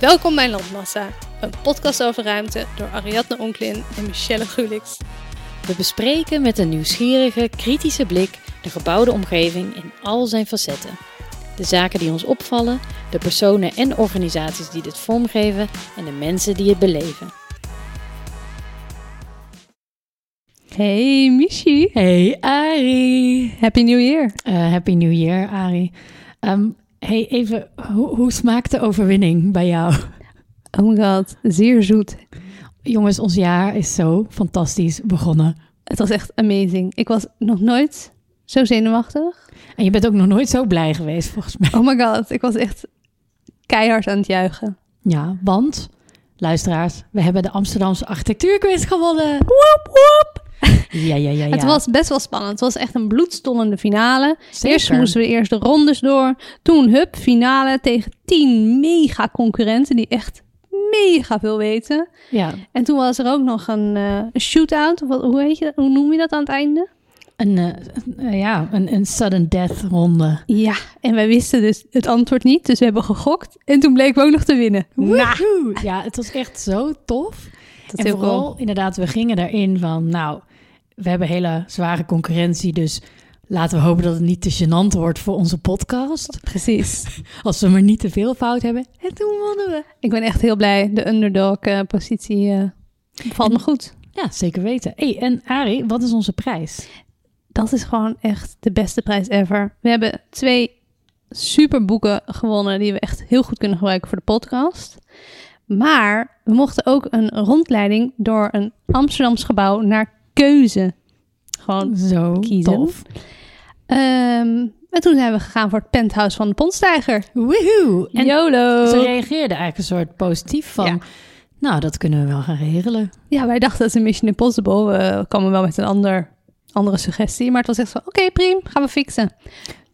Welkom bij Landmassa, een podcast over ruimte door Ariadne Onklin en Michelle Gulix. We bespreken met een nieuwsgierige, kritische blik de gebouwde omgeving in al zijn facetten. De zaken die ons opvallen, de personen en organisaties die dit vormgeven en de mensen die het beleven. Hey Michi, Hey Ari! Happy New Year. Uh, happy New Year, Ari. Um, hey, even, hoe, hoe smaakt de overwinning bij jou? Oh my god, zeer zoet. Jongens, ons jaar is zo fantastisch begonnen. Het was echt amazing. Ik was nog nooit zo zenuwachtig. En je bent ook nog nooit zo blij geweest, volgens mij. Oh my god, ik was echt keihard aan het juichen. Ja, want, luisteraars, we hebben de Amsterdamse architectuurquiz gewonnen. Woep woep! Ja, ja, ja, ja. Het was best wel spannend. Het was echt een bloedstollende finale. Zeker. Eerst moesten we eerst de rondes door. Toen, hup, finale tegen tien mega concurrenten die echt mega veel weten. Ja, En toen was er ook nog een, een shootout. Of wat, hoe, heet je, hoe noem je dat aan het einde? een, eh, eh, ja, een, een sudden death ronde. Ja, en wij wisten dus het antwoord niet. Dus we hebben gegokt. En toen bleken we ook nog te winnen. Woehoe. Ja, het was echt zo tof. Dat en vooral, cool. inderdaad, we gingen erin van, nou, we hebben hele zware concurrentie, dus laten we hopen dat het niet te gênant wordt voor onze podcast. Precies. Als we maar niet te veel fout hebben. En toen wonnen we. Ik ben echt heel blij. De underdog-positie eh valt me goed. Ja, zeker weten. hey, en Ari, wat is onze prijs? Dat is gewoon echt de beste prijs ever. We hebben twee super boeken gewonnen die we echt heel goed kunnen gebruiken voor de podcast. Maar we mochten ook een rondleiding door een Amsterdams gebouw naar keuze. Gewoon. Zo kiezen. tof. Ehm, en toen zijn we gegaan voor het penthouse van de Pondstijger. Woehoe. En YOLO! ze reageerden eigenlijk een soort positief van, Ja. nou, dat kunnen we wel gaan regelen. Ja, wij dachten dat is een Mission Impossible. We komen wel met een ander, andere suggestie. Maar het was echt van, oké, prima, gaan we fixen.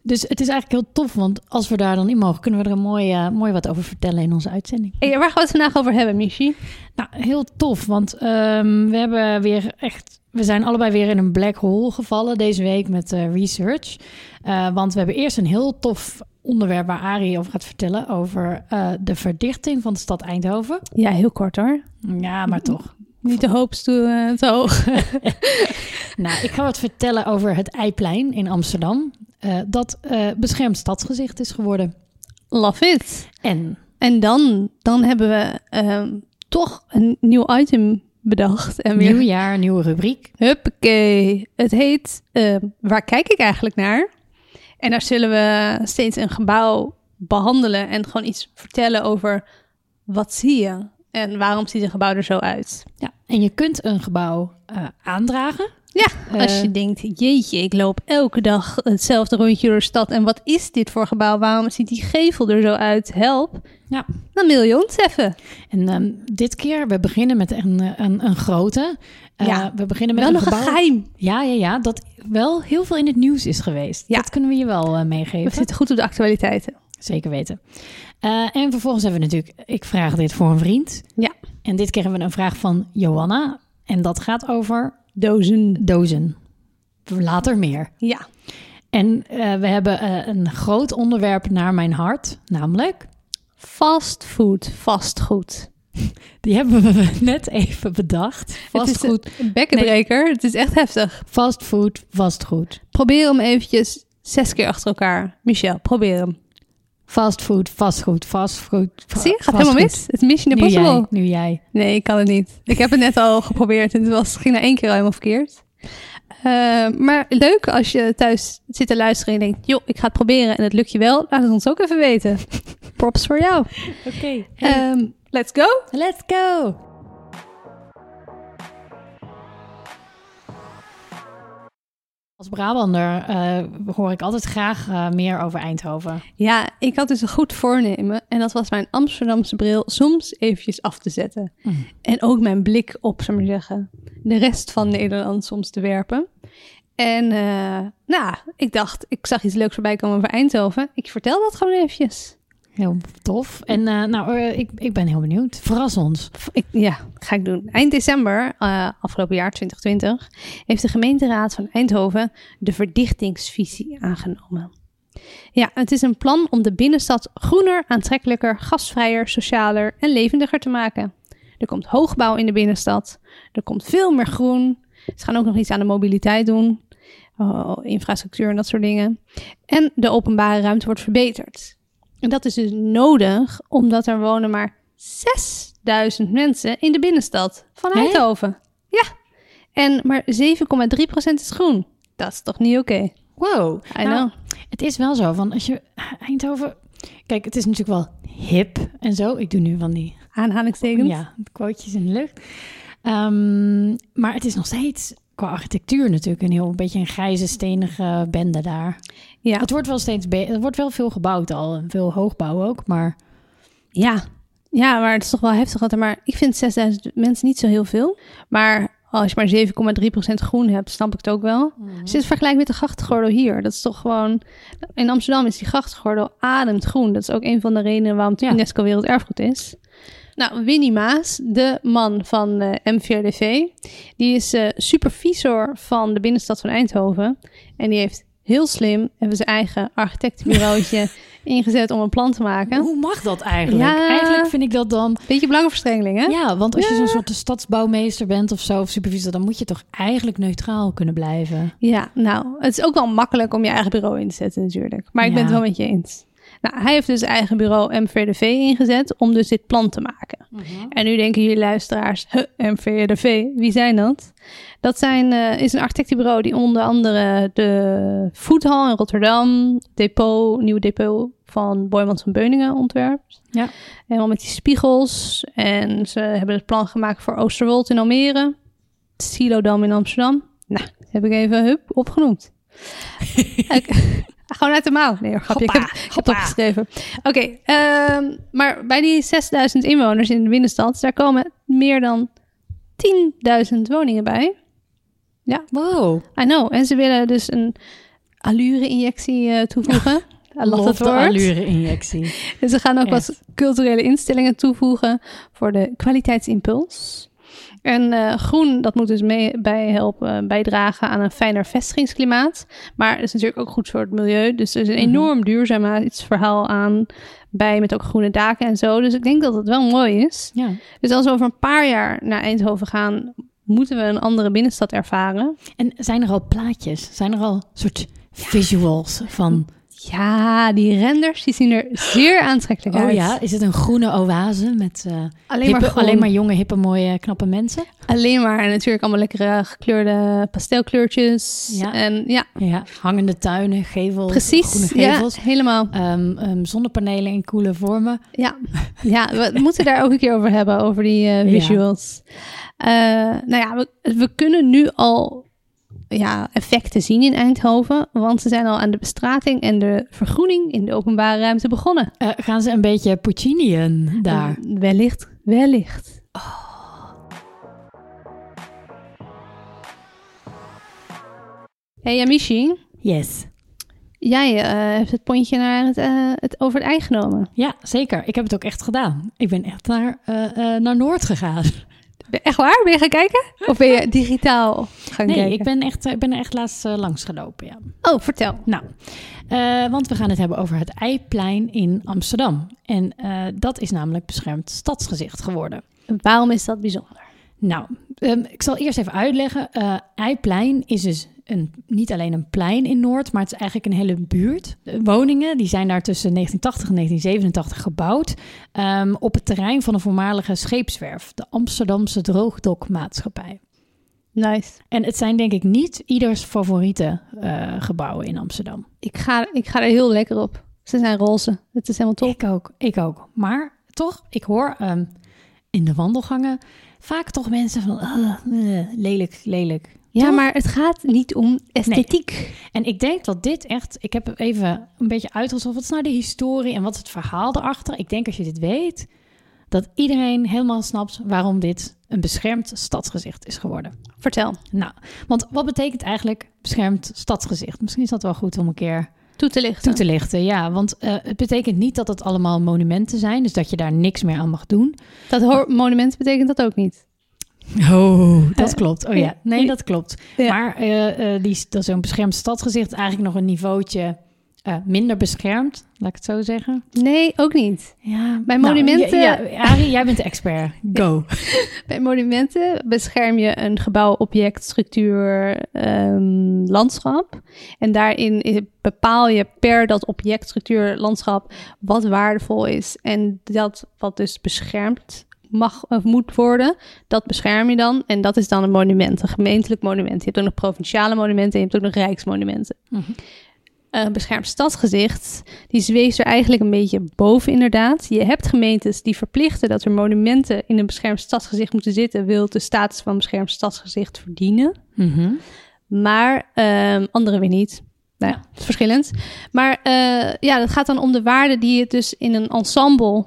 Dus het is eigenlijk heel tof, want als we daar dan in mogen, kunnen we er een mooi, eh, mooi wat over vertellen in onze uitzending. Hey, waar gaan we het vandaag over hebben, Michi? Nou, heel tof, want ehm, we hebben weer echt, we zijn allebei weer in een black hole gevallen deze week met eh, research. Eh, want we hebben eerst een heel tof onderwerp waar Arie over gaat vertellen over de verdichting van de stad Eindhoven. Ja, heel kort hoor. Ja, maar toch. Niet de hoop te, te hoog. Nou, ik ga wat vertellen over het Eiplein in Amsterdam. Eh, dat eh, beschermd stadsgezicht is geworden. Love it. En En dan, dan hebben we ehm, toch een nieuw item bedacht. En weer, nieuw jaar, nieuwe rubriek. huppakee. Het heet ehm, Waar kijk ik eigenlijk naar? En daar zullen we steeds een gebouw behandelen en gewoon iets vertellen over wat zie je en waarom ziet een gebouw er zo uit. Ja, en je kunt een gebouw eh, aandragen. Ja, als je Eh, denkt, jeetje, ik loop elke dag hetzelfde rondje door de stad. En wat is dit voor gebouw? Waarom ziet die gevel er zo uit? Help. Ja. Dan mail je ons even. En ehm, dit keer, we beginnen met een, een, een grote. Eh, Ja, we beginnen met Wel een nog een gebouw. geheim. Ja, ja, ja, dat wel heel veel in het nieuws is geweest. Ja. Dat kunnen we je wel We meegeven. zitten goed op de actualiteiten. Zeker weten. En vervolgens hebben we natuurlijk, ik vraag dit voor een vriend. Ja. En dit keer hebben we een vraag van Johanna. En dat gaat over Dozen. dozen. Later meer. Ja. En eh, we hebben eh, een groot onderwerp naar mijn hart, namelijk... Fastfood, vastgoed. Die hebben we net even bedacht. Vastgoed, Het is een bekkenbreker. Het is echt heftig. fastfood, vastgoed. Probeer hem eventjes zes keer achter elkaar. Michel, probeer hem. Fastfood, vastgoed, fastfood. fa- Zie je, gaat helemaal mis. Het is Mission Nu Impossible. jij, nu jij. Nee, ik kan het niet. Ik heb het net al geprobeerd en het was, ging na één keer al helemaal verkeerd. Eh, maar leuk als je thuis zit te luisteren en je denkt... joh, ik ga het proberen en het lukt je wel. Laat het ons ook even weten. Props voor jou. Oké. Ehm, let's go. let's go. Als Brabander eh, hoor ik altijd graag eh, meer over Eindhoven. Ja, ik had dus een goed voornemen. En dat was mijn Amsterdamse bril soms eventjes af te zetten. Mm. En ook mijn blik op, zou maar zeggen, de rest van Nederland soms te werpen. En eh, nou, ik dacht, ik zag iets leuks voorbij komen over Eindhoven. Ik vertel dat gewoon eventjes. Heel tof. En eh, nou, eh, ik, ik ben heel benieuwd. Verras ons. Ik, ja, ga ik doen. Eind december, eh, afgelopen jaar 2020, heeft de gemeenteraad van Eindhoven de verdichtingsvisie aangenomen. Ja, het is een plan om de binnenstad groener, aantrekkelijker, gasvrijer, socialer en levendiger te maken. Er komt hoogbouw in de binnenstad. Er komt veel meer groen. Ze gaan ook nog iets aan de mobiliteit doen. Oh, infrastructuur en dat soort dingen. En de openbare ruimte wordt verbeterd. En dat is dus nodig omdat er wonen maar 6000 mensen in de binnenstad van Hè? Eindhoven. Ja. En maar 7,3% is groen. Dat is toch niet oké? Wow. I Nou, know. Het is wel zo, van als je Eindhoven... Kijk, het is natuurlijk wel hip en zo. Ik doe nu van die Aanhalingstekens. ja, quotejes in de lucht. Ehm, maar het is nog steeds qua architectuur natuurlijk een heel een beetje een grijze, stenige bende daar. Ja. Het wordt wel steeds be- er wordt wel veel gebouwd al, en veel hoogbouw ook, maar Ja. ja, maar het is toch wel heftig. altijd. Maar ik vind 6000 mensen niet zo heel veel. Maar als je maar 7,3% groen hebt, snap ik het ook wel. Als je het vergelijkt met de grachtgordel hier, dat is toch gewoon... In Amsterdam is die grachtgordel ademt groen. Dat is ook een van de redenen waarom het Ja. UNESCO Werelderfgoed is. Nou, Winnie Maas, de man van MVRDV, die is eh, supervisor van de binnenstad van Eindhoven. En die heeft heel slim even zijn eigen architectenbureautje ingezet om een plan te maken. hoe mag dat eigenlijk? Ja. Eigenlijk vind ik dat dan Beetje belangenverstrengeling, hè? Ja, want als je zo'n soort stadsbouwmeester bent of zo, of supervisor, dan moet je toch eigenlijk neutraal kunnen blijven. Ja, nou, het is ook wel makkelijk om je eigen bureau in te zetten natuurlijk. Maar ik ben het wel met je eens. Nou, hij heeft dus eigen bureau MVRDV ingezet om dus dit plan te maken. En nu denken jullie luisteraars, huh, MVRDV, wie zijn dat? Dat zijn, eh, is een architectenbureau die onder andere de voethal in Rotterdam, depot, nieuwe depot van Boymans van Beuningen ontwerpt. Ja. Helemaal met die spiegels. En ze hebben het plan gemaakt voor Oosterwold in Almere, Silodam in Amsterdam. Nou, heb ik even hup, opgenoemd. Gewoon uit de mouw. Nee, grapje. Ik heb, Hoppa, ik heb het opgeschreven. Oké, ehm, maar bij die 6000 inwoners in de binnenstad, daar komen meer dan 10.000 woningen bij. Wow. I know. En ze willen dus een allure-injectie eh, toevoegen. I love dat allure-injectie. En ze gaan ook wat culturele instellingen toevoegen voor de kwaliteitsimpuls. En eh, groen, dat moet dus mee bij helpen bijdragen aan een fijner vestigingsklimaat. Maar het is natuurlijk ook goed voor het milieu. Dus er is een Mhm. enorm duurzaamheidsverhaal aan bij met ook groene daken en zo. Dus ik denk dat het wel mooi is. Ja. Dus als we over een paar jaar naar Eindhoven gaan, moeten we een andere binnenstad ervaren. En zijn er al plaatjes? Zijn er al soort visuals van... Ja, die renders die zien er zeer aantrekkelijk Oh uit. ja, is het een groene oase met eh, alleen maar, groen. alleen maar jonge, hippe, mooie, knappe mensen? Alleen maar en natuurlijk allemaal lekkere gekleurde pastelkleurtjes. Ja. En ja, Ja, hangende tuinen, gevels, precies. groene Ja, gevels. helemaal. Ehm, ehm, zonnepanelen in coole vormen. Ja. ja, we moeten daar ook een keer over hebben, over die eh, visuals. Eh, nou ja, we, we kunnen nu al ja, effecten zien in Eindhoven. Want ze zijn al aan de bestrating en de vergroening in de openbare ruimte begonnen. Eh, gaan ze een beetje Pucciniën daar? Eh, wellicht, wellicht. Hey Yamishi, Yes. jij eh, hebt het pontje naar het, eh, het over het ei genomen. Ja, zeker. Ik heb het ook echt gedaan. Ik ben echt naar, naar Noord gegaan. Echt waar? Ben je gaan kijken? Of ben je digitaal gaan Nee, kijken? ik ben, echt, ik ben er echt laatst eh, langs gelopen, ja. Oh, vertel. Nou, eh, want we gaan het hebben over het Eiplein in Amsterdam. En eh, dat is namelijk beschermd stadsgezicht geworden. Waarom is dat bijzonder? Nou, ehm, ik zal eerst even uitleggen. Eh Eiplein is dus een, niet alleen een plein in Noord, maar het is eigenlijk een hele buurt. De woningen die zijn daar tussen 1980 en 1987 gebouwd. ehm, op het terrein van een voormalige scheepswerf, de Amsterdamse Droogdokmaatschappij. Nice. En het zijn denk ik niet ieders favoriete eh, gebouwen in Amsterdam. Ik ga, ik ga er heel lekker op. Ze zijn roze. Het is helemaal top. Ik ook, ik ook. Maar toch, ik hoor ehm, in de wandelgangen vaak toch mensen van "Ah, eh, lelijk, lelijk. Ja, Toch? maar het gaat niet om esthetiek. En ik denk dat dit echt, ik heb even een beetje uitgezocht, wat is nou de historie en wat is het verhaal erachter? Ik denk als je dit weet, dat iedereen helemaal snapt waarom dit een beschermd stadsgezicht is geworden. Vertel. Nou, want wat betekent eigenlijk beschermd stadsgezicht? Misschien is dat wel goed om een keer Toe te lichten. toe te lichten. Ja, want eh, het betekent niet dat het allemaal monumenten zijn, dus dat je daar niks meer aan mag doen. Dat monument betekent dat ook niet. Oh, dat Eh, klopt. Oh ja, nee, dat klopt. Ja. Maar eh, eh, die, dat is zo'n beschermd stadsgezicht eigenlijk nog een niveautje minder beschermd, laat ik het zo zeggen. Nee, ook niet. Ja, Bij monumenten- Ja, ja, Arie, jij bent de expert. Go. Bij monumenten bescherm je een gebouw, object, structuur, ehm, landschap. En daarin bepaal je per dat object, structuur, landschap wat waardevol is. En dat wat dus beschermd mag of moet worden, dat bescherm je dan. En dat is dan een monument, een gemeentelijk monument. Je hebt ook nog provinciale monumenten en je hebt ook nog rijksmonumenten. Mhm. Een beschermd stadsgezicht, die zweeft er eigenlijk een beetje boven inderdaad. Je hebt gemeentes die verplichten dat er monumenten in een beschermd stadsgezicht moeten zitten, wil de status van beschermd stadsgezicht verdienen. Mhm. Maar ehm anderen weer niet. Nou ja, het is verschillend. Maar eh, ja, het gaat dan om de waarde die het dus in een ensemble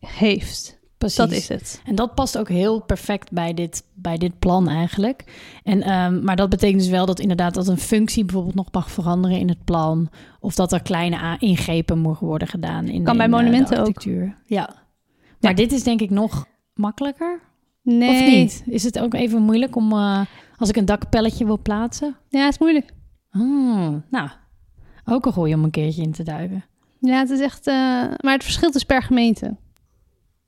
heeft. Precies. Dat is het. En dat past ook heel perfect bij dit, bij dit plan eigenlijk. En, ehm, maar dat betekent dus wel dat inderdaad dat een functie bijvoorbeeld nog mag veranderen in het plan. Of dat er kleine a- ingrepen mogen worden gedaan in, Kan bij in, de monumenten ook. architectuur. Ja. Maar Ja. dit is denk ik nog makkelijker. Nee. Of niet? Is het ook even moeilijk om eh, als ik een dakkapelletje wil plaatsen? Ja, het is moeilijk. Hmm, nou, ook een goeie om een keertje in te duiken. Ja, het is echt. eh, maar het verschilt dus per gemeente.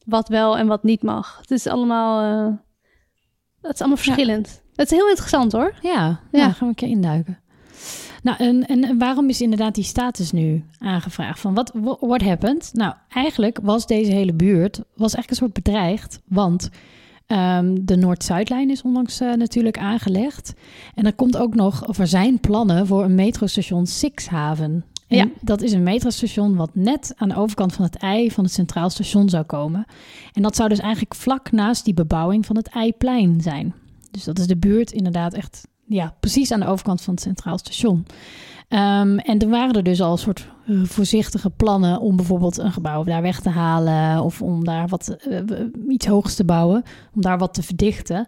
Wat wel en wat niet mag. Het is allemaal. eh, het is allemaal verschillend. Het is heel interessant hoor. Ja, ja. Ja. gaan we een keer induiken. Nou, en, en waarom is inderdaad die status nu aangevraagd? Van wat what happened? Nou, eigenlijk was deze hele buurt was eigenlijk een soort bedreigd, want ehm, de Noord-Zuidlijn is onlangs eh, natuurlijk aangelegd. En er komt ook nog, of er zijn plannen voor een metrostation Sixhaven. Ja. dat is een metrostation wat net aan de overkant van het ei van het Centraal Station zou komen. En dat zou dus eigenlijk vlak naast die bebouwing van het Eiplein zijn. Dus dat is de buurt inderdaad echt, ja, precies aan de overkant van het Centraal Station. Ehm, en er waren er dus al soort eh, voorzichtige plannen om bijvoorbeeld een gebouw daar weg te halen of om daar wat eh, iets hoogs te bouwen, om daar wat te verdichten.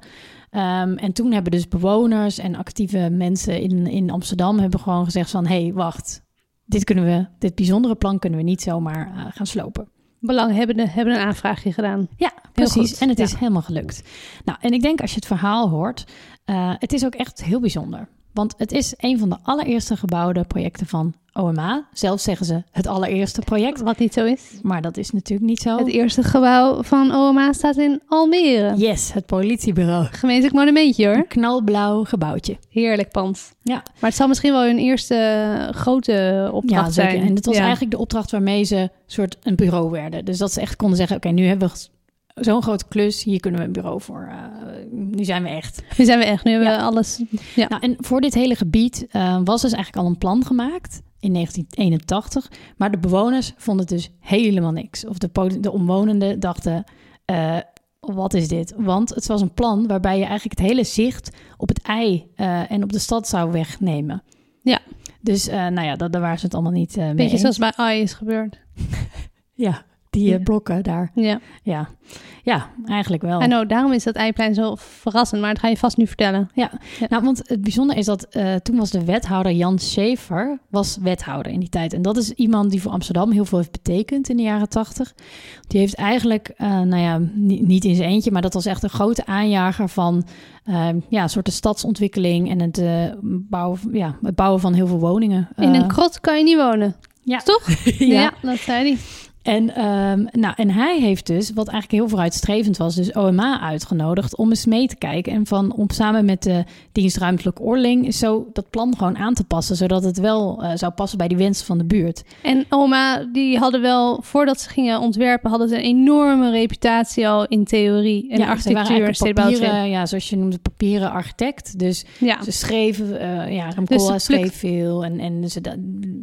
Ehm, en toen hebben dus bewoners en actieve mensen in, in Amsterdam hebben gewoon gezegd van, hé, hey, wacht, dit kunnen we, dit bijzondere plan kunnen we niet zomaar eh, gaan slopen. Belanghebbenden hebben een aanvraagje gedaan. Ja, precies. En het ja. is helemaal gelukt. Nou, en ik denk als je het verhaal hoort, eh, het is ook echt heel bijzonder. Want het is een van de allereerste gebouwde projecten van OMA. Zelf zeggen ze het allereerste project. Wat niet zo is. Maar dat is natuurlijk niet zo. Het eerste gebouw van OMA staat in Almere. Yes, het politiebureau. Gemeentelijk monumentje hoor. Een knalblauw gebouwtje. Heerlijk pand. Ja. Maar het zal misschien wel hun eerste eh, grote opdracht Ja, zeker. zijn. En dit was Ja. eigenlijk de opdracht waarmee ze soort een bureau werden. Dus dat ze echt konden zeggen, oké, nu hebben we zo'n grote klus. Hier kunnen we een bureau voor. eh, nu zijn we echt. Nu zijn we echt. Nu hebben Ja. we alles. Ja. Nou, en voor dit hele gebied eh, was dus eigenlijk al een plan gemaakt in 1981. Maar de bewoners vonden het dus helemaal niks. Of de, de omwonenden dachten, eh, wat is dit? Want het was een plan waarbij je eigenlijk het hele zicht op het ei en op de stad zou wegnemen. Ja. Dus nou ja, dat, daar waren ze het allemaal niet mee Beetje eens. zoals bij AI is gebeurd. Ja, die eh, Ja. blokken daar. Ja. Ja, ja eigenlijk wel. En oh, daarom is dat eiplein zo verrassend. Maar dat ga je vast nu vertellen. Nou, want het bijzondere is dat eh, toen was de wethouder Jan Schaefer was wethouder in die tijd. En dat is iemand die voor Amsterdam heel veel heeft betekend in de jaren tachtig. Die heeft eigenlijk, eh, nou ja, ni- niet in zijn eentje, maar dat was echt een grote aanjager van eh, ja, een soort de stadsontwikkeling en het, bouwen, ja, het bouwen van heel veel woningen. In een krot kan je niet wonen. Ja. Toch? ja. dat zei hij. En, ehm, nou, en hij heeft dus, wat eigenlijk heel vooruitstrevend was, dus OMA uitgenodigd om eens mee te kijken. En van om samen met de dienst ruimtelijke ordening zo dat plan gewoon aan te passen, zodat het wel eh, zou passen bij die wensen van de buurt. En oma, die hadden wel, voordat ze gingen ontwerpen, hadden ze een enorme reputatie al in theorie en ja, ze architectuur stedenbouwkunde. papieren, ja, zoals je noemde, papieren architect. Dus Ja, ze schreven, eh ja, Dus Remcola ze plukt- schreef veel. En, en ze,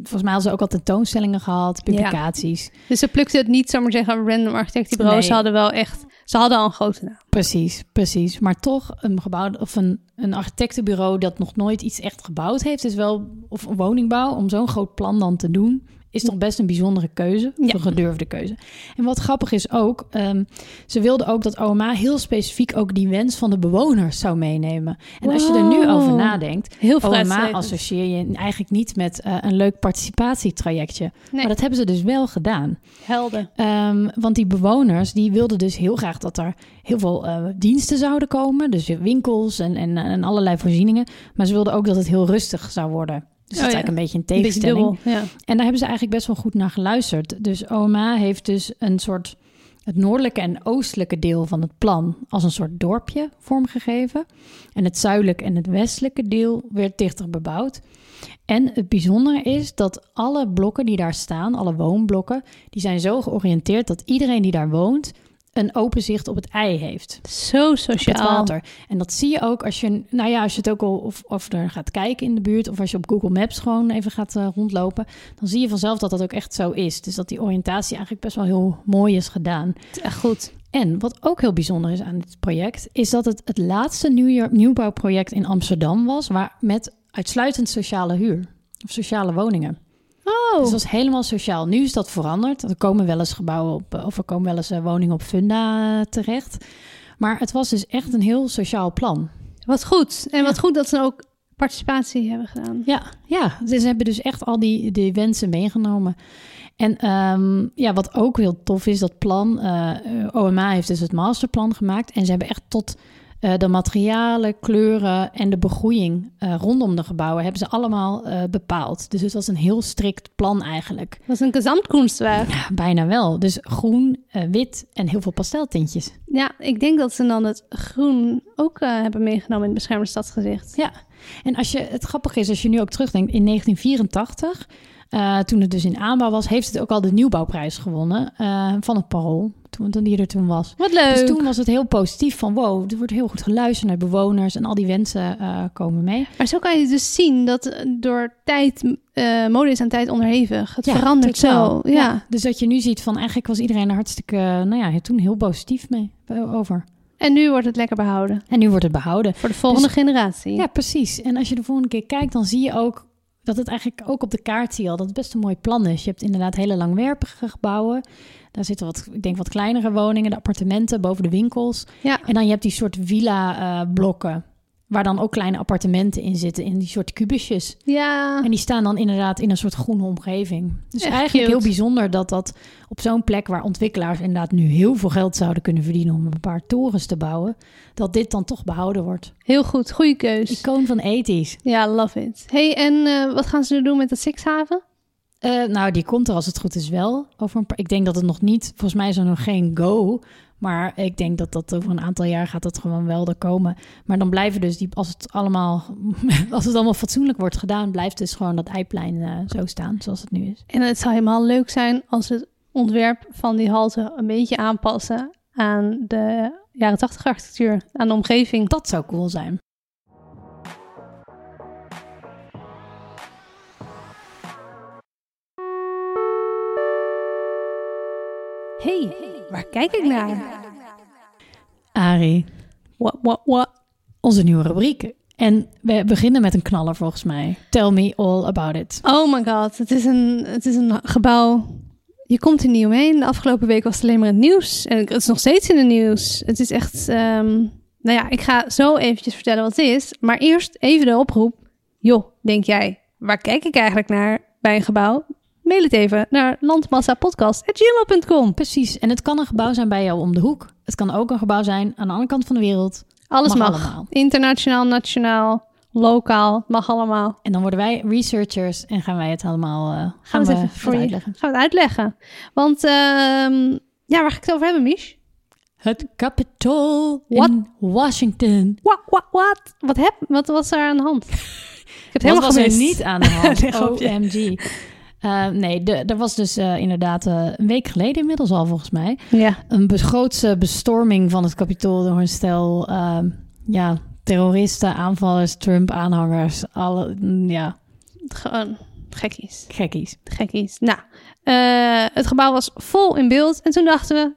volgens mij hadden ze ook al tentoonstellingen gehad, publicaties. dus ze plukten het niet, zomaar zeggen, random architectenbureau. Nee. Ze hadden wel echt, ze hadden al een grote naam. Precies, precies. Maar toch een gebouw of een, een architectenbureau dat nog nooit iets echt gebouwd heeft, is wel of een woningbouw om zo'n groot plan dan te doen, is toch best een bijzondere keuze, Ja. een gedurfde keuze. En wat grappig is ook, ehm, ze wilden ook dat OMA heel specifiek ook die wens van de bewoners zou meenemen. En als je er nu over nadenkt, Heel OMA associeer je eigenlijk niet met eh, een leuk participatietrajectje. Nee, Maar dat hebben ze dus wel gedaan. helden. Ehm, want die bewoners die wilden dus heel graag dat er heel veel eh, diensten zouden komen. Dus winkels en, en, en allerlei voorzieningen. Maar ze wilden ook dat het heel rustig zou worden Dus Oh dat is ja. eigenlijk een beetje een Een beetje tegenstelling. dubbel, ja. En daar hebben ze eigenlijk best wel goed naar geluisterd. Dus OMA heeft dus een soort het noordelijke en oostelijke deel van het plan als een soort dorpje vormgegeven. En het zuidelijke en het westelijke deel werd dichter bebouwd. En het bijzondere is dat alle blokken die daar staan, alle woonblokken, die zijn zo georiënteerd dat iedereen die daar woont een open zicht op het ei heeft Zo het sociaal. water. En dat zie je ook als je, nou ja, als je het ook al of, of er gaat kijken in de buurt, of als je op Google Maps gewoon even gaat eh, rondlopen, dan zie je vanzelf dat dat ook echt zo is. Dus dat die oriëntatie eigenlijk best wel heel mooi is gedaan. Het is echt goed. En wat ook heel bijzonder is aan dit project, is dat het het laatste nieuw- nieuwbouwproject in Amsterdam was, waar met uitsluitend sociale huur. Of sociale woningen. Oh, Dus dat was helemaal sociaal. Nu is dat veranderd. Er komen wel eens gebouwen op, eh, of er komen wel eens eh, woningen op funda eh, terecht. Maar het was dus echt een heel sociaal plan. wat goed. En wat goed dat ze ook participatie hebben gedaan. Ja, ja. Dus ze hebben dus echt al die, die wensen meegenomen. En ehm, ja, wat ook heel tof is, dat plan. OMA heeft dus het masterplan gemaakt. En ze hebben echt tot de materialen, kleuren en de begroeiing eh, rondom de gebouwen... hebben ze allemaal eh, bepaald. Dus het was een heel strikt plan eigenlijk. Dat is een gezamtkunstwerk. Ja, bijna wel. Dus groen, eh, wit en heel veel pasteltintjes. Ja, ik denk dat ze dan het groen ook eh, hebben meegenomen in het beschermde stadsgezicht. Ja, en als je, het grappige is, als je nu ook terugdenkt, in 1984, eh, toen het dus in aanbouw was, heeft het ook al de nieuwbouwprijs gewonnen eh, van het Parool, toen, die er toen was. Wat leuk. Dus toen was het heel positief van wow, er wordt heel goed geluisterd naar bewoners en al die wensen eh, komen mee. Maar zo kan je dus zien dat eh, door tijd, eh, mode is aan tijd onderhevig. Het Ja, verandert totaal. zo. Ja. Dus dat je nu ziet van eigenlijk was iedereen er hartstikke, nou ja, toen heel positief mee over. En nu wordt het lekker behouden. En nu wordt het behouden. Voor de volgende Dus- generatie. Ja, precies. En als je de volgende keer kijkt, dan zie je ook dat het eigenlijk ook op de kaart zie je al dat het best een mooi plan is. Je hebt inderdaad hele langwerpige gebouwen. Daar zitten wat, ik denk wat kleinere woningen, de appartementen boven de winkels. Ja. En dan je hebt die soort villa-blokken, waar dan ook kleine appartementen in zitten, in die soort kubusjes. Ja. En die staan dan inderdaad in een soort groene omgeving. Dus Echt eigenlijk cute. heel bijzonder dat dat op zo'n plek waar ontwikkelaars inderdaad nu heel veel geld zouden kunnen verdienen om een paar torens te bouwen, dat dit dan toch behouden wordt. Heel goed. Goede keus. Icoon van 80s. Ja, love it. hey, en eh, wat gaan ze nu doen met de Sixhaven? Eh, nou, die komt er als het goed is wel. Over een paar, ik denk dat het nog niet, volgens mij is er nog geen go. Maar ik denk dat dat over een aantal jaar gaat dat gewoon wel er komen. Maar dan blijven dus die, als het allemaal, als het allemaal fatsoenlijk wordt gedaan, blijft dus gewoon dat eiplein eh, zo staan zoals het nu is. En het zou helemaal leuk zijn als het ontwerp van die halte een beetje aanpassen aan de jaren 80 architectuur, aan de omgeving. Dat zou cool zijn. Hey, waar kijk ik naar? Arie, What, what, what? onze nieuwe rubriek. En we beginnen met een knaller volgens mij. Tell me all about it. Oh my god, het is een, het is een gebouw. Je komt er niet omheen. De afgelopen week was het alleen maar het nieuws. En het is nog steeds in het nieuws. Het is echt... ehm, nou ja, ik ga zo eventjes vertellen wat het is. Maar eerst even de oproep. Joh, denk jij, waar kijk ik eigenlijk naar bij een gebouw? Mail het even naar landmassapodcast.gmail.com. Precies. En het kan een gebouw zijn bij jou om de hoek. Het kan ook een gebouw zijn aan de andere kant van de wereld. Alles Mag mag. allemaal. Internationaal, nationaal, lokaal. Mag allemaal. En dan worden wij researchers en gaan wij het allemaal eh, gaan, Gaan we we het voor je uitleggen. gaan we het uitleggen. Want ehm, ja, waar ga ik het over hebben, Mich? Het Capitol What? in Washington. What, what, what? Wat, heb, wat was er aan de hand? Ik heb het helemaal was er niet aan de hand? Nee. OMG. Eh, nee, er was dus eh, inderdaad eh, een week geleden inmiddels al volgens mij... Ja, een grootse bestorming van het Capitool door een stel ehm, ja, terroristen, aanvallers, Trump-aanhangers. Alle, mm, ja, gewoon gekkies. gekkies. Gekkies. Nou, het gebouw was vol in beeld. En toen dachten we,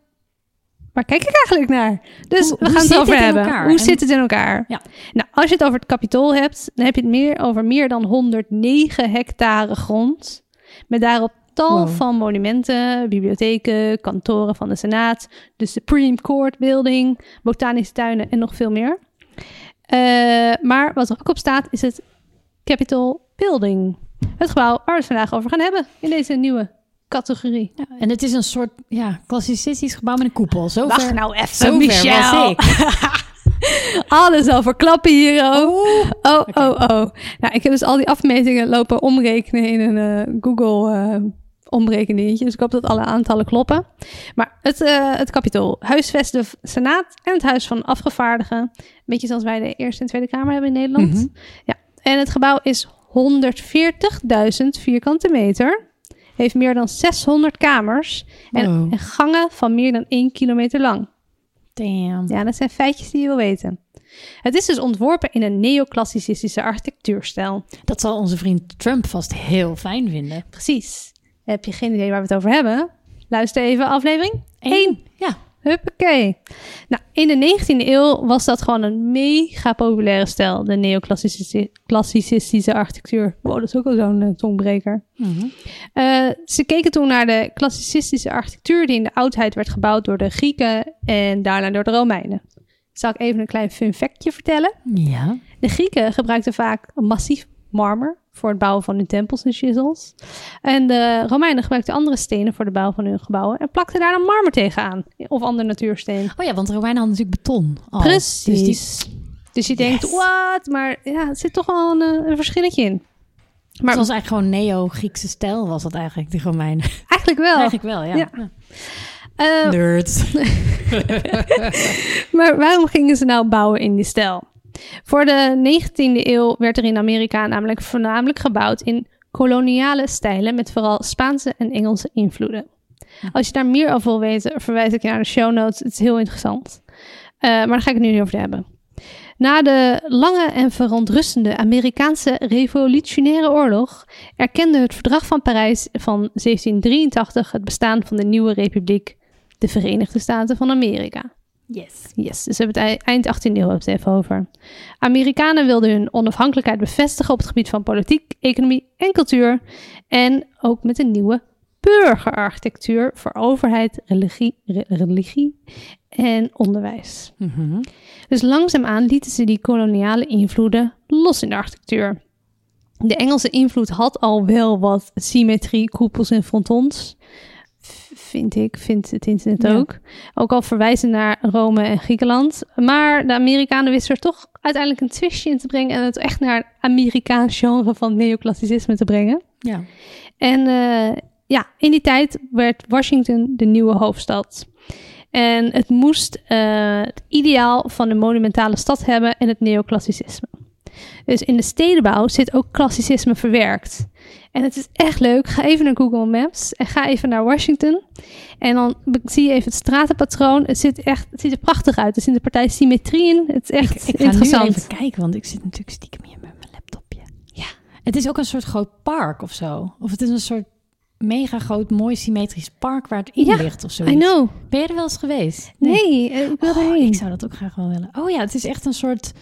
waar kijk ik eigenlijk naar? Dus Hoe- we gaan het over hebben. elkaar? Hoe En- zit het in elkaar? Ja. Nou, als je het over het kapitool hebt, dan heb je het meer over meer dan 109 hectare grond. Met daarop tal Wow. van monumenten, bibliotheken, kantoren van de Senaat, de Supreme Court Building, botanische tuinen en nog veel meer. Eh, maar wat er ook op staat is het Capitol Building. Het gebouw waar we het vandaag over gaan hebben in deze nieuwe categorie. Ja, en het is een soort ja, klassicistisch gebouw met een koepel. Zover, Wacht nou even, zover Michel. was ik. Alles al verklappen hier ook. Oh. Oh, oh, oh. Nou, ik heb dus al die afmetingen lopen omrekenen in een eh, Google eh omrekeningetje. Dus ik hoop dat alle aantallen kloppen. Maar het, eh het kapitool huisvest de Senaat en het Huis van Afgevaardigen. Een beetje zoals wij de Eerste en Tweede Kamer hebben in Nederland. Mhm. Ja. En het gebouw is 140.000 vierkante meter. Heeft meer dan 600 kamers. En, Wow. en gangen van meer dan 1 kilometer lang. Damn. Ja, dat zijn feitjes die je wil weten. Het is dus ontworpen in een neoclassicistische architectuurstijl. Dat zal onze vriend Trump vast heel fijn vinden. Precies. Heb je geen idee waar we het over hebben? Luister even aflevering Eén. 1. Ja. Huppakee. Nou, in de 19e eeuw was dat gewoon een mega populaire stijl. De neoclassicistische architectuur. Wow, dat is ook al zo'n eh, tongbreker. Mhm. Eh, ze keken toen naar de klassicistische architectuur die in de oudheid werd gebouwd door de Grieken en daarna door de Romeinen. Zal ik even een klein fun factje vertellen? Ja. De Grieken gebruikten vaak massief marmer voor het bouwen van hun tempels en chisels. En de Romeinen gebruikten andere stenen voor de bouw van hun gebouwen en plakten daar dan marmer tegenaan. Of ander natuursteen. Oh ja, want de Romeinen hadden natuurlijk beton. al. Precies. Dus Dus, die, je denkt, Yes. wat? Maar ja, er zit toch wel een, eh, een verschilletje in. Het Maar was eigenlijk gewoon neo-Griekse stijl was dat eigenlijk, die Romeinen. eigenlijk wel. Eigenlijk wel, ja. Ja. Eh, Nerds. Maar waarom gingen ze nou bouwen in die stijl? Voor de 19e eeuw werd er in Amerika namelijk voornamelijk gebouwd in koloniale stijlen met vooral Spaanse en Engelse invloeden. Als je daar meer over wil weten, verwijs ik je naar de show notes. Het is heel interessant. Eh, maar daar ga ik het nu niet over hebben. Na de lange en verontrustende Amerikaanse Revolutionaire Oorlog erkende het Verdrag van Parijs van 1783 het bestaan van de nieuwe republiek, de Verenigde Staten van Amerika. Yes. Yes, dus we hebben het ei- eind 18e eeuw even over. Amerikanen wilden hun onafhankelijkheid bevestigen op het gebied van politiek, economie en cultuur. En ook met een nieuwe burgerarchitectuur voor overheid, religie, re- religie en onderwijs. Mhm. Dus langzaamaan lieten ze die koloniale invloeden los in de architectuur. De Engelse invloed had al wel wat symmetrie, koepels en frontons. Vind ik, vindt het internet Ja. ook. Ook al verwijzen naar Rome en Griekenland. Maar de Amerikanen wisten er toch uiteindelijk een twistje in te brengen. En het echt naar een Amerikaans genre van neoclassicisme te brengen. Ja. En eh, ja, in die tijd werd Washington de nieuwe hoofdstad. En het moest eh, het ideaal van de monumentale stad hebben en het neoclassicisme. Dus in de stedenbouw zit ook klassicisme verwerkt. En het is echt leuk. Ga even naar Google Maps en ga even naar Washington. En dan zie je even het stratenpatroon. Het, zit echt, het ziet er prachtig uit. Er zit een partij symmetrie in. Het is echt Ik, ik ga interessant. nu even kijken, want ik zit natuurlijk stiekem hier met mijn laptopje. Ja. Het is ook een soort groot park of zo. Of het is een soort mega groot, mooi symmetrisch park waar het in Ja, ligt of zo. I know. Ben je er wel eens geweest? Nee, eh, ik wil Oh, ik zou dat ook graag wel willen. Oh ja, het is echt een soort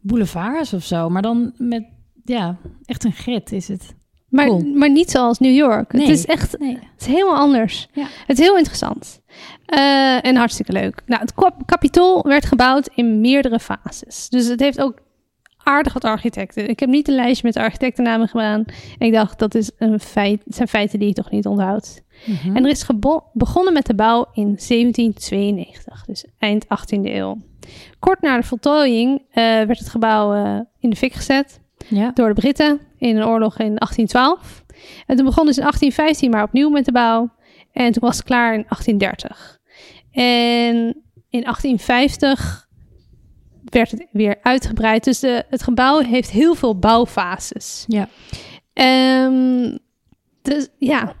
boulevards of zo. Maar dan met, ja, echt een grid is het. Maar, Cool. maar niet zoals New York. Nee. Het is echt Nee. het is helemaal anders. Ja. Het is heel interessant. Eh, en hartstikke leuk. Nou, het kap- kapitool werd gebouwd in meerdere fases. Dus het heeft ook aardig wat architecten. Ik heb niet een lijstje met architectennamen gedaan. Ik dacht, dat is een feit, zijn feiten die je toch niet onthoudt. Mhm. En er is begonnen met de bouw in 1792, dus eind 18e eeuw. Kort na de voltooiing eh, werd het gebouw eh, in de fik gezet ja. door de Britten in een oorlog in 1812. En toen begonnen ze in 1815 maar opnieuw met de bouw. En toen was het klaar in 1830. En in 1850 werd het weer uitgebreid. Dus de, het gebouw heeft heel veel bouwfases. Ja. Ehm, dus ja,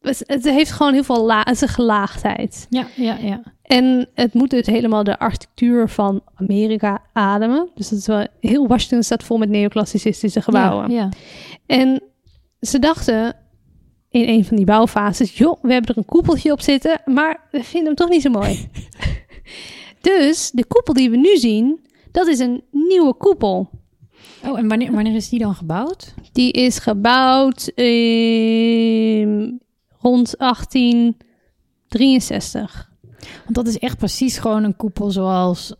het, het heeft gewoon heel veel la het is een gelaagdheid. Ja, ja, ja. En het moet dus helemaal de architectuur van Amerika ademen. Dus dat is wel heel Washington staat vol met neoclassicistische gebouwen. Ja, ja. En ze dachten in een van die bouwfases, joh, we hebben er een koepeltje op zitten, maar we vinden hem toch niet zo mooi. dus de koepel die we nu zien, dat is een nieuwe koepel. Oh, en wanneer, wanneer is die dan gebouwd? Die is gebouwd in rond 1863. Want dat is echt precies gewoon een koepel zoals,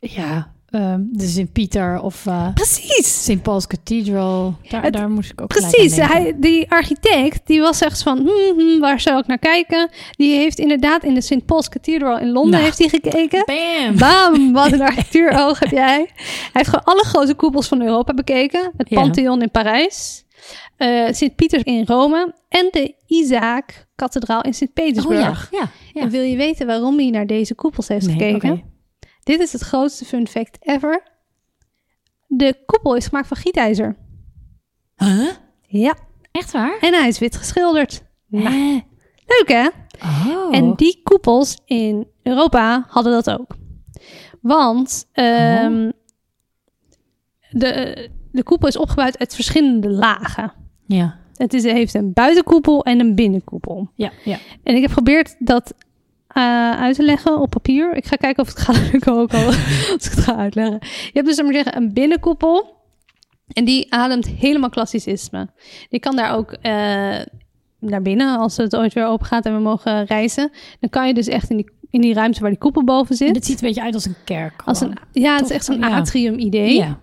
ja, ehm, de Sint-Pieter of eh Precies. St. Paul's Cathedral. Daar, Het- daar moest ik ook Precies, hij, die architect die was echt van, hmm, hmm, waar zou ik naar kijken? Die heeft inderdaad in de St. Paul's Cathedral in Londen Nou. heeft hij gekeken. Bam! Bam, wat een architectuuroog heb jij. Hij heeft gewoon alle grote koepels van Europa bekeken. Het Ja. Pantheon in Parijs, eh Sint-Pieters in Rome en de Isaac-kathedraal in Sint-Petersburg. Oh ja, ja. ja. En wil je weten waarom hij naar deze koepels heeft Nee, gekeken? Dit is het grootste fun fact ever. De koepel is gemaakt van gietijzer. Huh? Ja, Echt waar? en hij is wit geschilderd. Nou, leuk hè? Oh. En die koepels in Europa hadden dat ook. Want ehm, de, de koepel is opgebouwd uit verschillende lagen. Ja, Het is, heeft een buitenkoepel en een binnenkoepel. ja, ja. En ik heb geprobeerd dat eh, uit te leggen op papier. Ik ga kijken of het gaat lukken ook al als ik het ga uitleggen. Je hebt dus, maar zeggen, een binnenkoepel. En die ademt helemaal klassicisme. Je kan daar ook eh, naar binnen als het ooit weer open gaat en we mogen reizen. Dan kan je dus echt in die, in die ruimte waar die koepel boven zit. En het ziet een beetje uit als een kerk. als een, ja, het is echt zo'n Ja. atrium idee. Ja.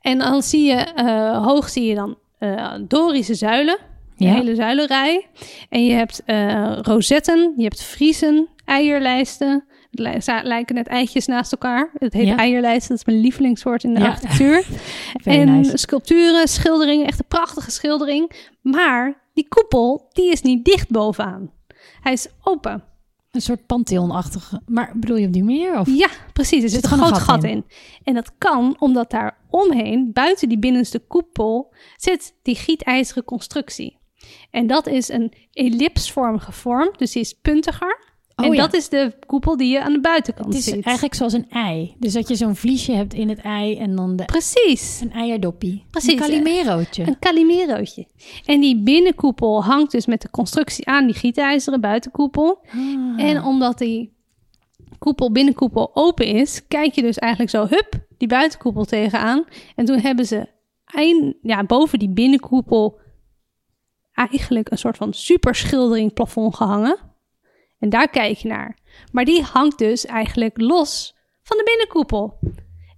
En dan zie je, eh, hoog zie je dan eh, Dorische zuilen. Een Ja. hele zuilenrij. En je hebt eh, rozetten, je hebt friezen, eierlijsten. Het lijken net eitjes naast elkaar. Het heet Ja. eierlijsten, dat is mijn lievelingssoort in de Ja. architectuur. En nice. sculpturen, schilderingen, echt een prachtige schildering. Maar die koepel, die is niet dicht bovenaan. Hij is open. Een soort pantheonachtige. Maar bedoel je op die manier? Of? Ja, precies. Er zit een groot gat gat in. En dat kan omdat daar omheen, buiten die binnenste koepel, zit die gietijzeren constructie. En dat is een ellipsvormige vorm, dus die is puntiger. Oh en ja. dat is de koepel die je aan de buitenkant Het is ziet. eigenlijk zoals een ei. Dus dat je zo'n vliesje hebt in het ei en dan de, Precies, een eierdoppie. Precies. Een calimerootje. een calimerootje. En die binnenkoepel hangt dus met de constructie aan die gietijzeren buitenkoepel. Ah. En omdat die koepel, binnenkoepel open is, kijk je dus eigenlijk zo, hup, die buitenkoepel tegenaan. En toen hebben ze eind, ja, boven die binnenkoepel eigenlijk een soort van superschildering plafond gehangen. En daar kijk je naar. Maar die hangt dus eigenlijk los van de binnenkoepel.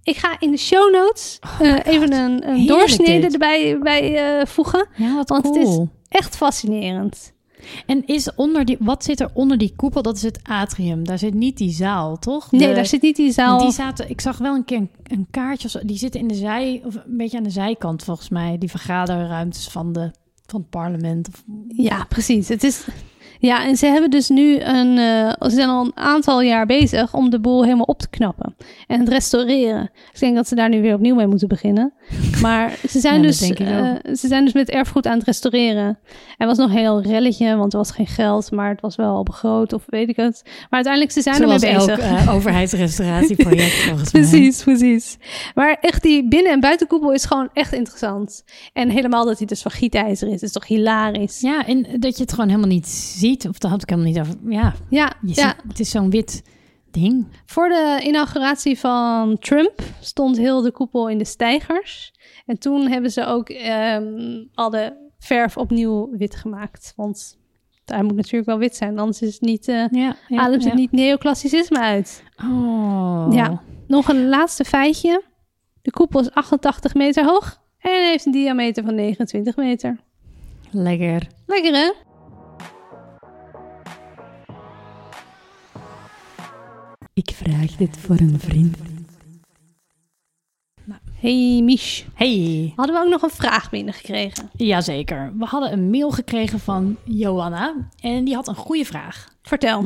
Ik ga in de show notes eh, even een, een Oh doorsnede erbij bij, eh, voegen. Ja, wat Want cool. het is echt fascinerend. En is onder die, wat zit er onder die koepel? Dat is het atrium. Daar zit niet die zaal, toch? Nee, daar zit niet die zaal. Die zaten, ik zag wel een keer een, een kaartje, zo, die zitten in de zij, of een beetje aan de zijkant volgens mij, die vergaderruimtes van, de, van het parlement. Of, Ja, precies. Het is. Ja, en ze hebben dus nu een. eh, ze zijn al een aantal jaar bezig om de boel helemaal op te knappen en het restaureren. Ik denk dat ze daar nu weer opnieuw mee moeten beginnen. Maar ze zijn, Ja, dat dus, eh, ze zijn dus met erfgoed aan het restaureren. Er was nog een heel relletje, want er was geen geld, maar het was wel al begroot of weet ik het. Maar uiteindelijk ze zijn zoals ermee elk bezig. eh, overheidsrestauratieproject volgens mij. Precies, precies. Maar echt die binnen- en buitenkoepel is gewoon echt interessant. En helemaal dat hij dus van gietijzer is, is toch hilarisch. Ja, en dat je het gewoon helemaal niet ziet, of daar had ik helemaal niet over. Ja, Ja, je ja. ziet, het is zo'n wit ding. Voor de inauguratie van Trump stond heel de koepel in de stijgers. En toen hebben ze ook ehm, al de verf opnieuw wit gemaakt. Want hij moet natuurlijk wel wit zijn, anders is het niet, Ja, ja, ademt het ja. niet neoclassicisme uit. Oh. Ja. Nog een laatste feitje. De koepel is 88 meter hoog en heeft een diameter van 29 meter. Lekker. Lekker hè? Ik vraag dit voor een vriend. Hey Mich, Hey. hadden we ook nog een vraag binnengekregen? Jazeker. We hadden een mail gekregen van Johanna en die had een goede vraag. Vertel.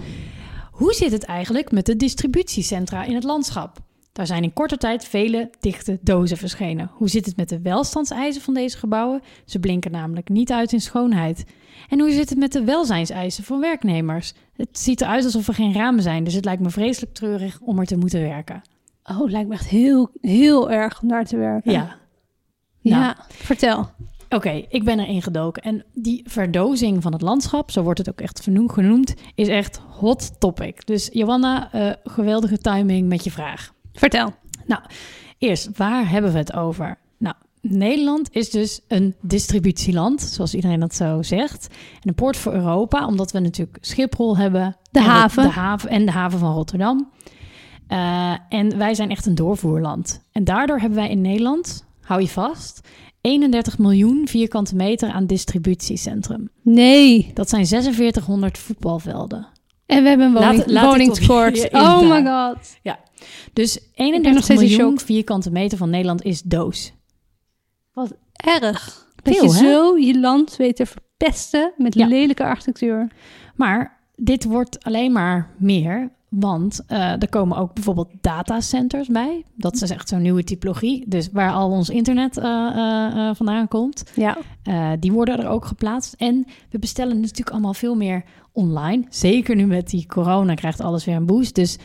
Hoe zit het eigenlijk met de distributiecentra in het landschap? Daar zijn in korte tijd vele dichte dozen verschenen. Hoe zit het met de welstandseisen van deze gebouwen? Ze blinken namelijk niet uit in schoonheid. En hoe zit het met de welzijnseisen van werknemers? Het ziet eruit alsof er geen ramen zijn, dus het lijkt me vreselijk treurig om er te moeten werken. Oh, lijkt me echt heel, heel erg om daar te werken. Ja, Ja, Nou. vertel. Oké, ik ben erin gedoken. En die verdozing van het landschap, zo wordt het ook echt vernoemd, genoemd, is echt hot topic. Dus Johanna, eh, geweldige timing met je vraag. Vertel. Nou, eerst, waar hebben we het over? Nou, Nederland is dus een distributieland, zoals iedereen dat zo zegt. En een poort voor Europa, omdat we natuurlijk Schiphol hebben. De en haven. De haven en de haven van Rotterdam. Eh, en wij zijn echt een doorvoerland. En daardoor hebben wij in Nederland, hou je vast, 31 miljoen vierkante meter aan distributiecentrum. Nee. Dat zijn 4600 voetbalvelden. En we hebben een woning, Laat- Oh my god. Dus nog 31 steeds in miljoen vierkante meter van Nederland is doos. Wat erg. Dat Veel, je hè? zo je land weet te verpesten met Ja. lelijke architectuur. Maar dit wordt alleen maar meer, want eh, er komen ook bijvoorbeeld datacenters bij. Dat is echt zo'n nieuwe typologie. Dus waar al ons internet eh, eh, vandaan komt. Ja. Die worden er ook geplaatst. En we bestellen natuurlijk allemaal veel meer online. Zeker nu met die corona krijgt alles weer een boost. Dus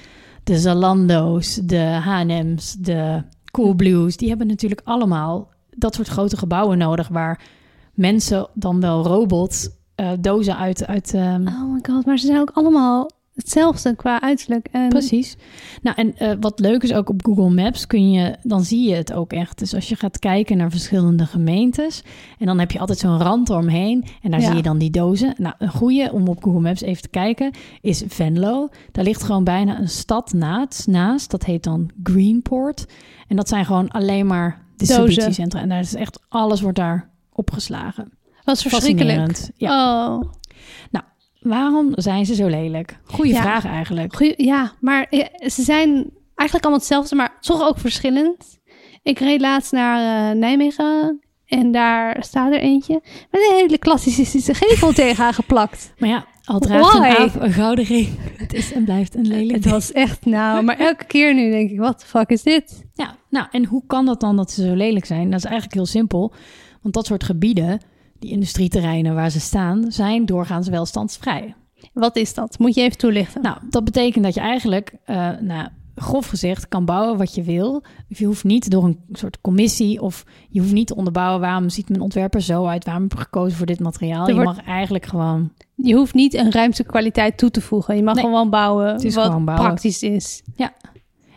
de Zalando's, de H&M's, de Coolblues... die hebben natuurlijk allemaal dat soort grote gebouwen nodig... waar mensen dan wel robots dozen uit... uit ehm, Oh my god, maar ze zijn ook allemaal hetzelfde qua uiterlijk. En Precies. Nou, en eh, wat leuk is ook op Google Maps kun je, dan zie je het ook echt. Dus als je gaat kijken naar verschillende gemeentes en dan heb je altijd zo'n rand eromheen en daar Ja. zie je dan die dozen. Nou, een goede om op Google Maps even te kijken is Venlo. Daar ligt gewoon bijna een stad naast, naast. Dat heet dan Greenport. En dat zijn gewoon alleen maar distributiecentra. En daar is echt alles wordt daar opgeslagen. was verschrikkelijk. Ja. Oh. Waarom zijn ze zo lelijk? Goeie Ja. vraag eigenlijk. Goeie, ja, maar eh, ze zijn eigenlijk allemaal hetzelfde, maar toch ook verschillend. Ik reed laatst naar eh, Nijmegen en daar staat er eentje met een hele klassische gevel tegenaan geplakt. Maar ja, al draagt Why? een aap een gouden ring. Het is en blijft een lelijk Het was echt nou, maar elke keer nu denk ik, wat de fuck is dit? Ja, nou, en hoe kan dat dan dat ze zo lelijk zijn? Dat is eigenlijk heel simpel. Want dat soort gebieden, die industrieterreinen waar ze staan, zijn doorgaans welstandsvrij. Wat is dat? Moet je even toelichten. Nou, dat betekent dat je eigenlijk, eh, nou, grof gezegd, kan bouwen wat je wil. Je hoeft niet door een soort commissie of je hoeft niet te onderbouwen waarom ziet mijn ontwerper zo uit, waarom heb ik gekozen voor dit materiaal. Er Je wordt- mag eigenlijk gewoon Je hoeft niet een ruimtekwaliteit toe te voegen. Je mag Nee, gewoon bouwen het is wat gewoon bouwen. praktisch is.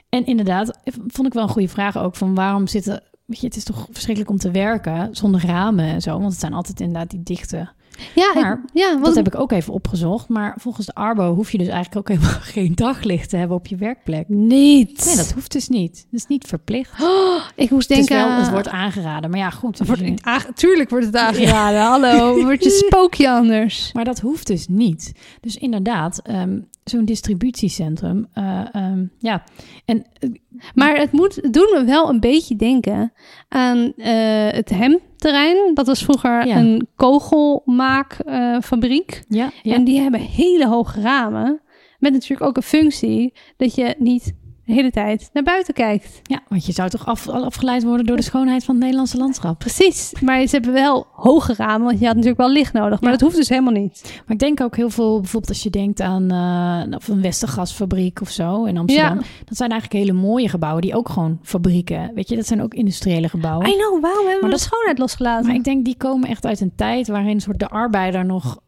En inderdaad, vond ik wel een goede vraag ook van waarom zitten. Weet je, het is toch verschrikkelijk om te werken zonder ramen en zo. Want het zijn altijd inderdaad die dichte. Ja, ik- Maar ja Dat want, heb ik ook even opgezocht. Maar volgens de Arbo hoef je dus eigenlijk ook helemaal geen daglicht te hebben op je werkplek. niet. Nee, dat hoeft dus niet. Dat is niet verplicht. Oh, ik moest Het, is denken... wel, het wordt aangeraden. Maar ja, goed. Het wordt je- aange- Tuurlijk wordt het aangeraden. Hallo, word je spookje anders. Maar dat hoeft dus niet. Dus inderdaad, ehm, zo'n distributiecentrum. eh, ehm, ja, en eh, Maar het moet doet me wel een beetje denken aan eh, het hemterrein. Dat was vroeger Ja. een kogelmaakfabriek. ja, ja. En die hebben hele hoge ramen. Met natuurlijk ook een functie dat je niet de hele tijd naar buiten kijkt. ja, want je zou toch af, afgeleid worden door de schoonheid van het Nederlandse landschap. Precies, maar ze hebben wel hoge ramen, want je had natuurlijk wel licht nodig. Maar Ja. dat hoeft dus helemaal niet. Maar ik denk ook heel veel, bijvoorbeeld als je denkt aan eh, of een Westergasfabriek of zo in Amsterdam. Ja. Dat zijn eigenlijk hele mooie gebouwen die ook gewoon fabrieken, weet je, dat zijn ook industriële gebouwen. I know, waarom hebben Maar we dat- de schoonheid losgelaten? Maar ik denk die komen echt uit een tijd waarin soort de arbeider nog,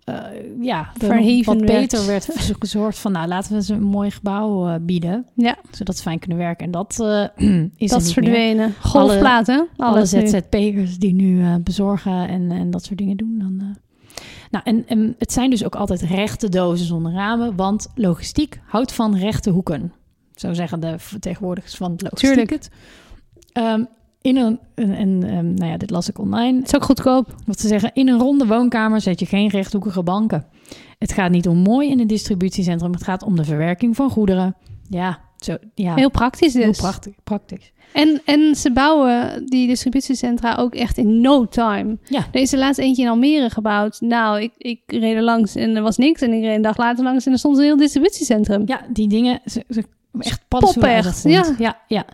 ja, er nog Verheven wat werd. beter werd gezorgd van, nou laten we ze een mooi gebouw eh, bieden, ja, zodat ze fijn kunnen werken. En dat eh, is dat er is verdwenen. Golfplaten, Alle. ZZP'ers die nu eh, bezorgen en, en dat soort dingen doen. Dan, eh. Nou, en, en het zijn dus ook altijd rechte dozen zonder ramen, want logistiek houdt van rechte hoeken. Zo zeggen de vertegenwoordigers van het logistiek Tuurlijk. het. Ehm, in een, een, ehm, nou ja, dit las ik online. Het is ook goedkoop. Wat ze zeggen, in een ronde woonkamer zet je geen rechthoekige banken. Het gaat niet om mooi in een distributiecentrum, het gaat om de verwerking van goederen. Ja, zo, ja Heel praktisch dus. heel prachtig, praktisch. En, en ze bouwen die distributiecentra ook echt in no time. Ja. Er is er laatst eentje in Almere gebouwd. Nou, ik, ik reed er langs en er was niks. En ik reed een dag later langs en er stond een heel distributiecentrum. Ja, die dingen, ze, ze echt paddenstoelen echt, ja. ja, ja.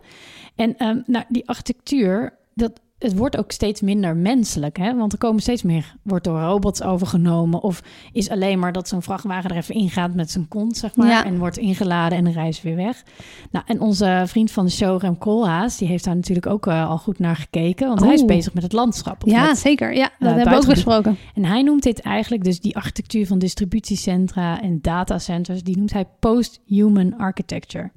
En ehm, nou, die architectuur, dat, het wordt ook steeds minder menselijk. Hè? Want er komen steeds meer, wordt door robots overgenomen. Of is alleen maar dat zo'n vrachtwagen er even ingaat met zijn kont, zeg maar. Ja. En wordt ingeladen en de reis weer weg. Nou, en onze vriend van de show, Rem Koolhaas, die heeft daar natuurlijk ook eh, al goed naar gekeken. Want hij is bezig met het landschap. Ja, met- zeker. Ja, dat hebben we ook besproken. en hij noemt dit eigenlijk, dus die architectuur van distributiecentra en datacenters, die noemt hij post-human architecture.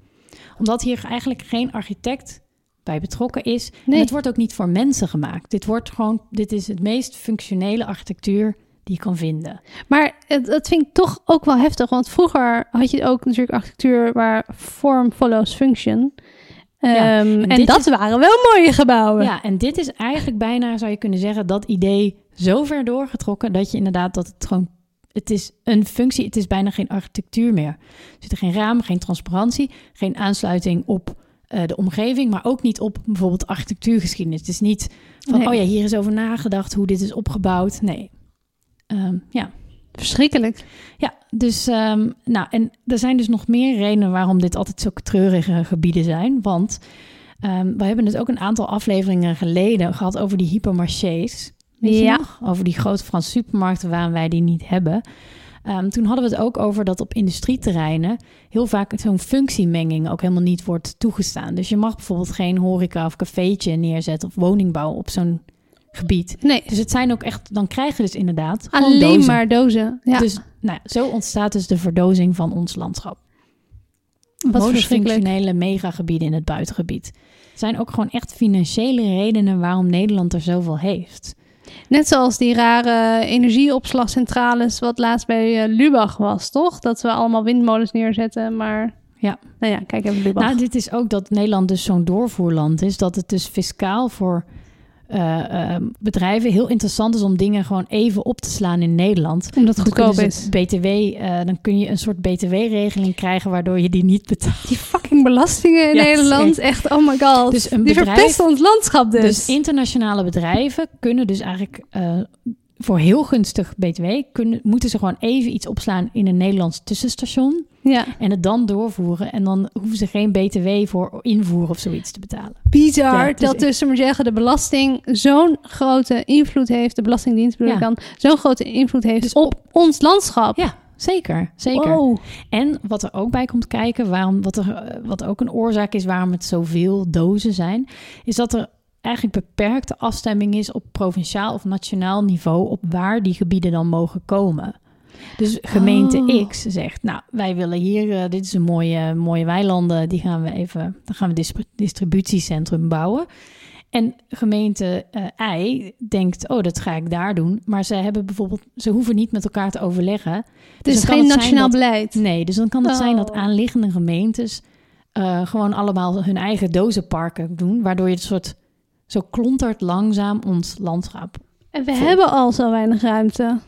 Omdat hier eigenlijk geen architect bij betrokken is. En Nee. het wordt ook niet voor mensen gemaakt. Dit wordt gewoon, dit is het meest functionele architectuur die je kan vinden. Maar het, dat vind ik toch ook wel heftig. Want vroeger had je ook natuurlijk architectuur waar form follows function. Ja, Ehm, en dat is- waren wel mooie gebouwen. Ja, en dit is eigenlijk bijna, zou je kunnen zeggen, dat idee zo ver doorgetrokken dat je inderdaad dat het gewoon, het is een functie, het is bijna geen architectuur meer. Er zitten geen ramen, geen transparantie, geen aansluiting op eh, de omgeving, maar ook niet op bijvoorbeeld architectuurgeschiedenis. Het is niet van, Nee. oh ja, hier is over nagedacht hoe dit is opgebouwd. Nee. Ehm, ja. Verschrikkelijk. Ja, dus um, nou, en er zijn dus nog meer redenen waarom dit altijd zulke treurige gebieden zijn. Want um, we hebben het ook een aantal afleveringen geleden gehad over die hypermarchés. Weet je Ja. nog? Over die grote Franse supermarkten waarom wij die niet hebben. Um, toen hadden we het ook over dat op industrieterreinen heel vaak zo'n functiemenging ook helemaal niet wordt toegestaan. Dus je mag bijvoorbeeld geen horeca of cafeetje neerzetten of woningbouw op zo'n gebied. Nee, Dus het zijn ook echt, dan krijg je dus inderdaad alleen dozen. maar dozen. Ja, Dus nou, ja, zo ontstaat dus de verdozing van ons landschap. wat. Monofunctionele megagebieden in het buitengebied. Het zijn ook gewoon echt financiële redenen waarom Nederland er zoveel heeft. Net zoals die rare energieopslagcentrales wat laatst bij eh, Lubach was, toch? Dat we allemaal windmolens neerzetten, maar... Ja. Nou ja, kijk even Lubach. Nou, dit is ook dat Nederland dus zo'n doorvoerland is. Dat het dus fiscaal voor eh, bedrijven heel interessant is om dingen gewoon even op te slaan in Nederland. Omdat het goedkoop ze is. BTW, eh, dan kun je een soort BTW-regeling krijgen waardoor je die niet betaalt. Die fucking belastingen in Nederland, echt, oh my god. Dus een die bedrijf- verpesten ons landschap dus. Dus internationale bedrijven kunnen dus eigenlijk voor heel gunstig BTW kunnen, moeten ze gewoon even iets opslaan in een Nederlands tussenstation ja, en het dan doorvoeren en dan hoeven ze geen BTW voor invoer of zoiets te betalen. bizar Ja, is dat dus, maar zeggen, de belasting zo'n grote invloed heeft, de belastingdienst bedoel Ja. ik dan, zo'n grote invloed heeft Dus op, ons landschap. Ja, zeker, zeker. En wat er ook bij komt kijken, waarom, wat, er, eh, wat ook een oorzaak is waarom het zoveel dozen zijn, is dat er eigenlijk beperkte afstemming is op provinciaal of nationaal niveau op waar die gebieden dan mogen komen. Dus gemeente Oh. X zegt, nou, wij willen hier, eh, dit is een mooie, mooie weilanden, die gaan we even, dan gaan we dis- distributiecentrum bouwen. En gemeente eh, Y denkt, oh, dat ga ik daar doen. Maar ze hebben bijvoorbeeld, ze hoeven niet met elkaar te overleggen. Het Dus is kan geen nationaal dat- beleid. Nee, dus dan kan het zijn dat Oh. aanliggende gemeentes eh, gewoon allemaal hun eigen dozenparken doen, waardoor je het soort zo klontert langzaam ons landschap. En we Vol. hebben al zo weinig ruimte.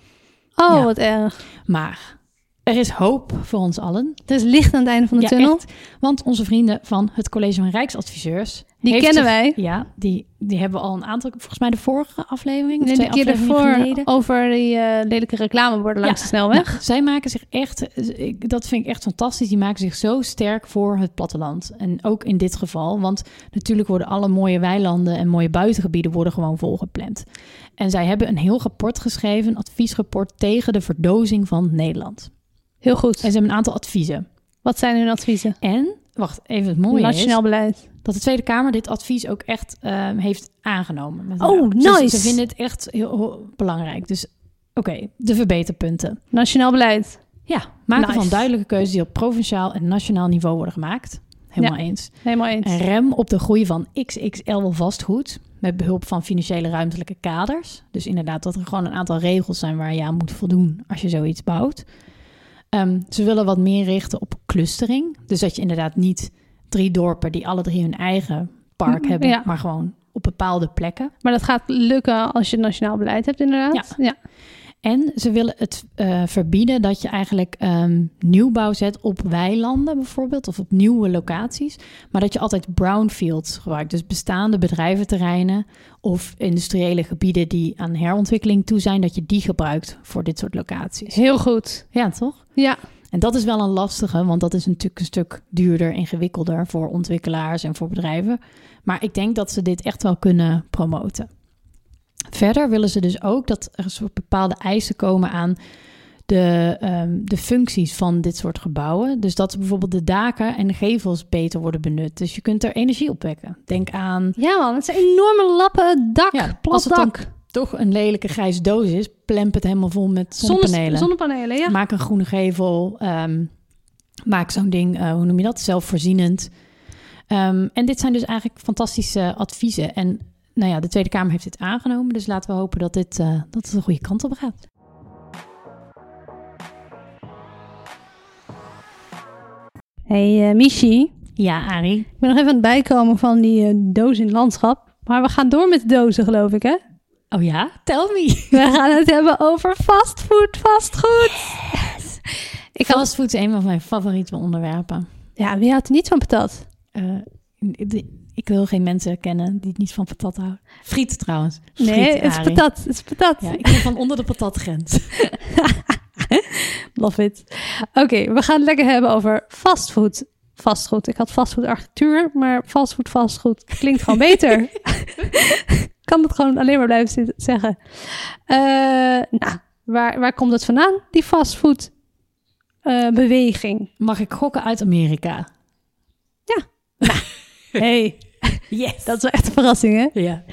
Oh, Ja. wat erg. Maar er is hoop voor ons allen. Het is licht aan het einde van de Ja, tunnel. echt. Want onze vrienden van het College van Rijksadviseurs. Die kennen wij. Ja, die, die hebben al een aantal, volgens mij de vorige aflevering, Nee, de keer ervoor over die eh, lelijke reclameborden langs Ja. de snelweg. Nou, zij maken zich echt, dat vind ik echt fantastisch. Die maken zich zo sterk voor het platteland. En ook in dit geval, want natuurlijk worden alle mooie weilanden en mooie buitengebieden worden gewoon volgepland. En zij hebben een heel rapport geschreven, een adviesrapport tegen de verdozing van Nederland. Heel goed. En ze hebben een aantal adviezen. Wat zijn hun adviezen? En, wacht, even het mooie Nationaal is beleid. dat de Tweede Kamer dit advies ook echt ehm, heeft aangenomen. Met Oh. Ze- nice. Ze, vinden het echt heel, belangrijk. Dus oké, de verbeterpunten. Nationaal beleid. Ja, maken Nice. van duidelijke keuzes die op provinciaal en nationaal niveau worden gemaakt. Helemaal eens. Helemaal eens. En rem op de groei van XXL vastgoed. Met behulp van financiële ruimtelijke kaders. Dus inderdaad dat er gewoon een aantal regels zijn waar je aan moet voldoen als je zoiets bouwt. Ehm, ze willen wat meer richten op clustering. Dus dat je inderdaad niet drie dorpen die alle drie hun eigen park Mm, hebben, ja. maar gewoon op bepaalde plekken. Maar dat gaat lukken als je nationaal beleid hebt, inderdaad. Ja. En ze willen het eh, verbieden dat je eigenlijk ehm, nieuwbouw zet op weilanden bijvoorbeeld, of op nieuwe locaties. Maar dat je altijd brownfields gebruikt. Dus bestaande bedrijventerreinen of industriële gebieden die aan herontwikkeling toe zijn, dat je die gebruikt voor dit soort locaties. Heel goed. Ja, toch? Ja. En dat is wel een lastige, want dat is natuurlijk een stuk duurder, ingewikkelder voor ontwikkelaars en voor bedrijven. Maar ik denk dat ze dit echt wel kunnen promoten. Verder willen ze dus ook dat er een soort bepaalde eisen komen aan de, ehm, de functies van dit soort gebouwen. Dus dat bijvoorbeeld de daken en de gevels beter worden benut. Dus je kunt er energie opwekken. Denk aan Ja man, het zijn enorme lappen dak, Ja, plat als het dan dak. toch een lelijke grijze doos is, plemp het helemaal vol met zonnepanelen. Zonne- zonnepanelen, ja. Maak een groene gevel. ehm, maak zo'n ding, eh, hoe noem je dat? Zelfvoorzienend. Ehm, en dit zijn dus eigenlijk fantastische adviezen. En nou ja, de Tweede Kamer heeft dit aangenomen. Dus laten we hopen dat, dit, eh, dat het de goede kant op gaat. Hey eh, Michi. Ja, Ari. Ik ben nog even aan het bijkomen van die uh, doos in het landschap. Maar we gaan door met dozen, geloof ik, hè? Oh ja? Tell me. We gaan het hebben over fastfood, vastgoed. Yes. Ik fastfood is een van mijn favoriete onderwerpen. Ja, wie had er niet van patat? Ik wil geen mensen kennen die het niet van patat houden. Friet trouwens. Friet, nee, het is patat. Het is patat. Ja, ik ben van onder de patatgrens. Love it. Oké, we gaan het lekker hebben over fastfood. Fastgoed. Ik had fastfood architectuur, maar fastfood, fastgoed klinkt gewoon beter. kan het gewoon alleen maar blijven zeggen. Uh, nou, waar, waar komt het vandaan, die fastfood uh, beweging? Mag ik gokken uit Amerika? Ja. Nou, hey. Yes. Dat is wel echt een verrassing, hè? Ja.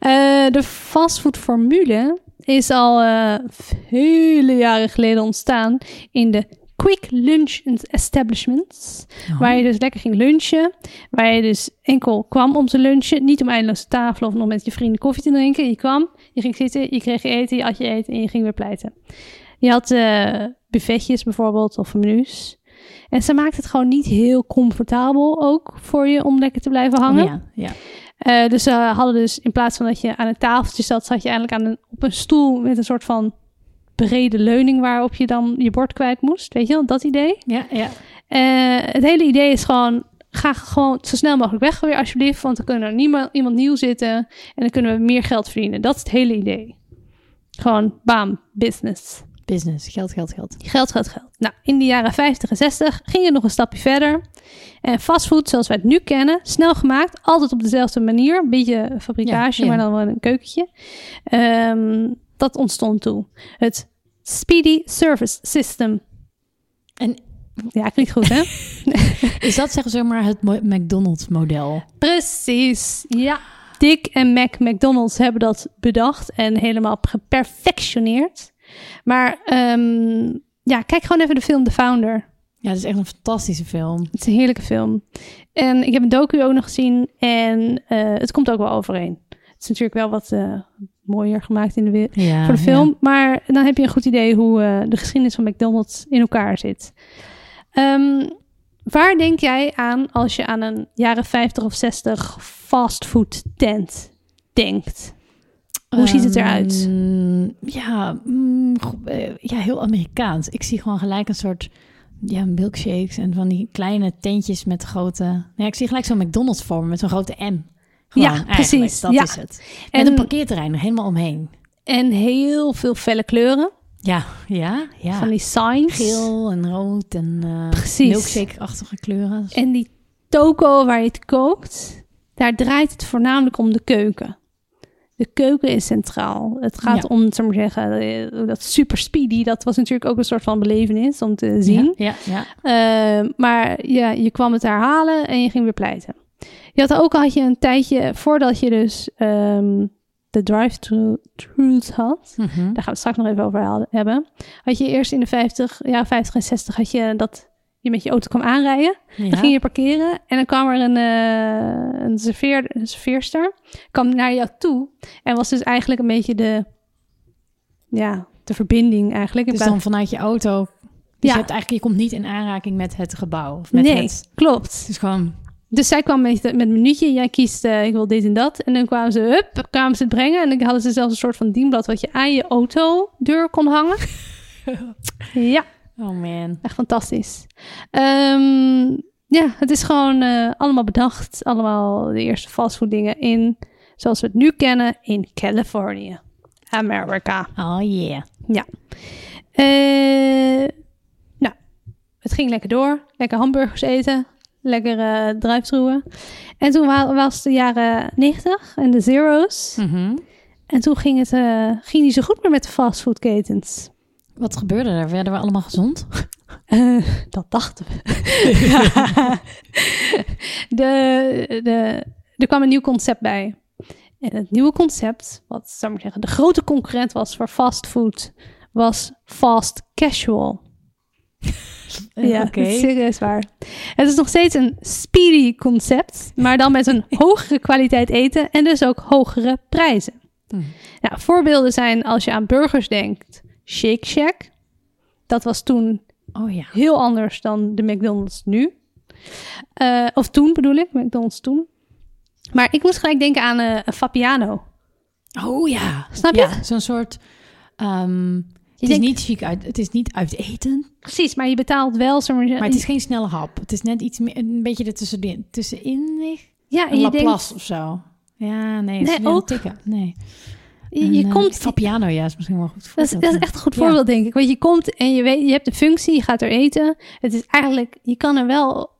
Uh, de fastfoodformule is al uh, vele jaren geleden ontstaan in de quick lunch establishments. Oh. Waar je dus lekker ging lunchen. Waar je dus enkel kwam om te lunchen. Niet om eindeloos te tafelen of nog met je vrienden koffie te drinken. Je kwam, je ging zitten, je kreeg eten, je had je eten en je ging weer pleiten. Je had uh, buffetjes bijvoorbeeld of menus. En ze maakt het gewoon niet heel comfortabel ook voor je om lekker te blijven hangen. Ja, ja. Uh, dus ze hadden dus in plaats van dat je aan een tafeltje zat, zat je eigenlijk aan een, op een stoel met een soort van brede leuning waarop je dan je bord kwijt moest. Weet je wel, dat idee? Ja, ja. Uh, het hele idee is gewoon, ga gewoon zo snel mogelijk weg weer alsjeblieft, want dan kunnen er niemand, iemand nieuw zitten en dan kunnen we meer geld verdienen. Dat is het hele idee. Gewoon, bam, business. Business, geld, geld, geld. Geld, geld, geld. Nou, in de jaren 50 en 60 ging het nog een stapje verder. En fastfood, zoals wij het nu kennen, snel gemaakt, altijd op dezelfde manier. Een beetje fabrikage, ja, ja. maar dan wel een keukentje. Um, dat ontstond toen. Het Speedy Service System. En ja, klinkt goed, hè? Is dat zeg, zeg maar het McDonald's-model? Precies, ja. Dick en Mac McDonald's hebben dat bedacht en helemaal geperfectioneerd. Maar um, ja, kijk gewoon even de film The Founder. Ja, het is echt een fantastische film. Het is een heerlijke film. En ik heb een docu ook nog gezien en uh, het komt ook wel overeen. Het is natuurlijk wel wat uh, mooier gemaakt in de ja, voor de film. Ja. Maar dan heb je een goed idee hoe uh, de geschiedenis van McDonald's in elkaar zit. Um, waar denk jij aan als je aan een jaren 50 of 60 fastfood tent denkt? Hoe ziet het eruit? Um, ja, mm, ja, heel Amerikaans. Ik zie gewoon gelijk een soort ja, milkshakes en van die kleine tentjes met grote... Ja, ik zie gelijk zo'n McDonald's vormen met zo'n grote M. Gewoon, ja, precies. Dat ja. is het. Met en, een parkeerterrein er helemaal omheen. En heel veel felle kleuren. Ja, ja, ja. Van die signs. Geel en rood en uh, milkshake-achtige kleuren. En die toko waar je het kookt, daar draait het voornamelijk om de keuken. De keuken is centraal. Het gaat Ja. om, zeg maar zeggen, eh, dat super speedy. Dat was natuurlijk ook een soort van belevenis om te zien. Ja, ja. Uh, maar ja, je kwam het daar halen en je ging weer pleiten. Je had ook had je een tijdje voordat je dus um, de drive-thrus had. Mhm. Daar gaan we het straks nog even over hebben. Had je eerst in de 50, ja, 50 en 60 had je dat je met je auto kwam aanrijden. ja. Dan ging je parkeren en dan kwam er een, uh, een, serveer, een serveerster. kwam naar jou toe en was dus eigenlijk een beetje de, ja, de verbinding eigenlijk. Dus dan vanuit je auto... Dus Ja. je, hebt eigenlijk, je komt niet in aanraking met het gebouw. Of met nee, het, klopt. is gewoon... Dus zij kwam met, met een minuutje. Jij kiest, uh, ik wil dit en dat. En dan kwamen ze, hup, kwamen ze het brengen. En dan hadden ze zelfs een soort van dienblad wat je aan je autodeur kon hangen. ja, Oh man. echt fantastisch. Um, ja, het is gewoon uh, allemaal bedacht. Allemaal de eerste fastfood dingen in, zoals we het nu kennen, in Californië. Amerika. Oh yeah. Ja. Uh, nou, het ging lekker door. Lekker hamburgers eten. Lekker uh. En toen wa was het de jaren 90 en de zeros. Mm -hmm. En toen ging het uh, ging niet zo goed meer met de fastfoodketens. Wat gebeurde er? Werden we allemaal gezond? Uh, dat dachten we. de, de, er kwam een nieuw concept bij. En het nieuwe concept, wat zou ik zeggen, de grote concurrent was voor fastfood, was fast casual. Ja, okay. serieus waar. Het is nog steeds een speedy concept, maar dan met een hogere kwaliteit eten en dus ook hogere prijzen. Hmm. Nou, voorbeelden zijn als je aan burgers denkt, Shake Shack. Dat was toen oh, ja. heel anders dan de McDonald's nu. Eh, of toen bedoel ik, McDonald's toen. Maar ik moest gelijk denken aan eh, een Fabiano. Oh ja. Snap je? Ja, zo'n soort... ehm, het, is denkt- niet chic uit, het is niet uit eten, Precies, maar je betaalt wel, zeg maar, maar het is geen snelle hap. Het is net iets meer, een beetje er tussenin, tussenin ligt. ja, en Een je Laplace denkt, of zo. Ja, nee, het Nee, is ook- tikken. Nee. Je, eh, komt, Fabiano, ja, is misschien wel goed dat is, voorbeeld, dat is ja. echt een goed Ja. voorbeeld, denk ik. Want je komt en je weet, je hebt een functie, je gaat er eten. Het is eigenlijk, je kan er wel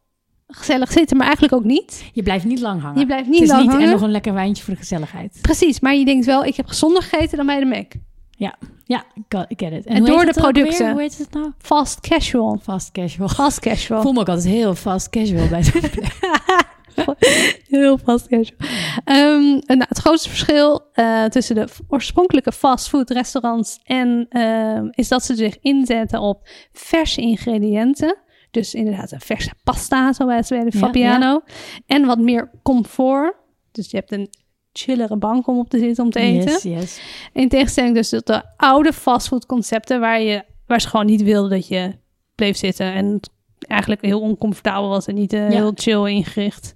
gezellig zitten, maar eigenlijk ook niet. Je blijft niet lang hangen. Je blijft het niet is lang niet hangen. en nog een lekker wijntje voor de gezelligheid. Precies, maar je denkt wel, ik heb gezonder gegeten dan bij de Mac. Ja, got- ik get it. En door de het producten. Hoe heet het nou? Fast casual. Fast casual. Fast Ik casual. voel me ook altijd heel fast casual bij zo'n plek. Heel fast casual. Ehm, nou, het grootste verschil eh, tussen de oorspronkelijke fastfood restaurants en ehm, is dat ze zich inzetten op verse ingrediënten. Dus inderdaad een verse pasta, zoals bij de Ja, Fabiano. En wat meer comfort. Dus je hebt een chillere bank om op te zitten om te eten. Yes, yes. In tegenstelling dus tot de oude fastfood concepten waar, je, waar ze gewoon niet wilden dat je bleef zitten. En het eigenlijk heel oncomfortabel was en niet eh, Ja. heel chill ingericht.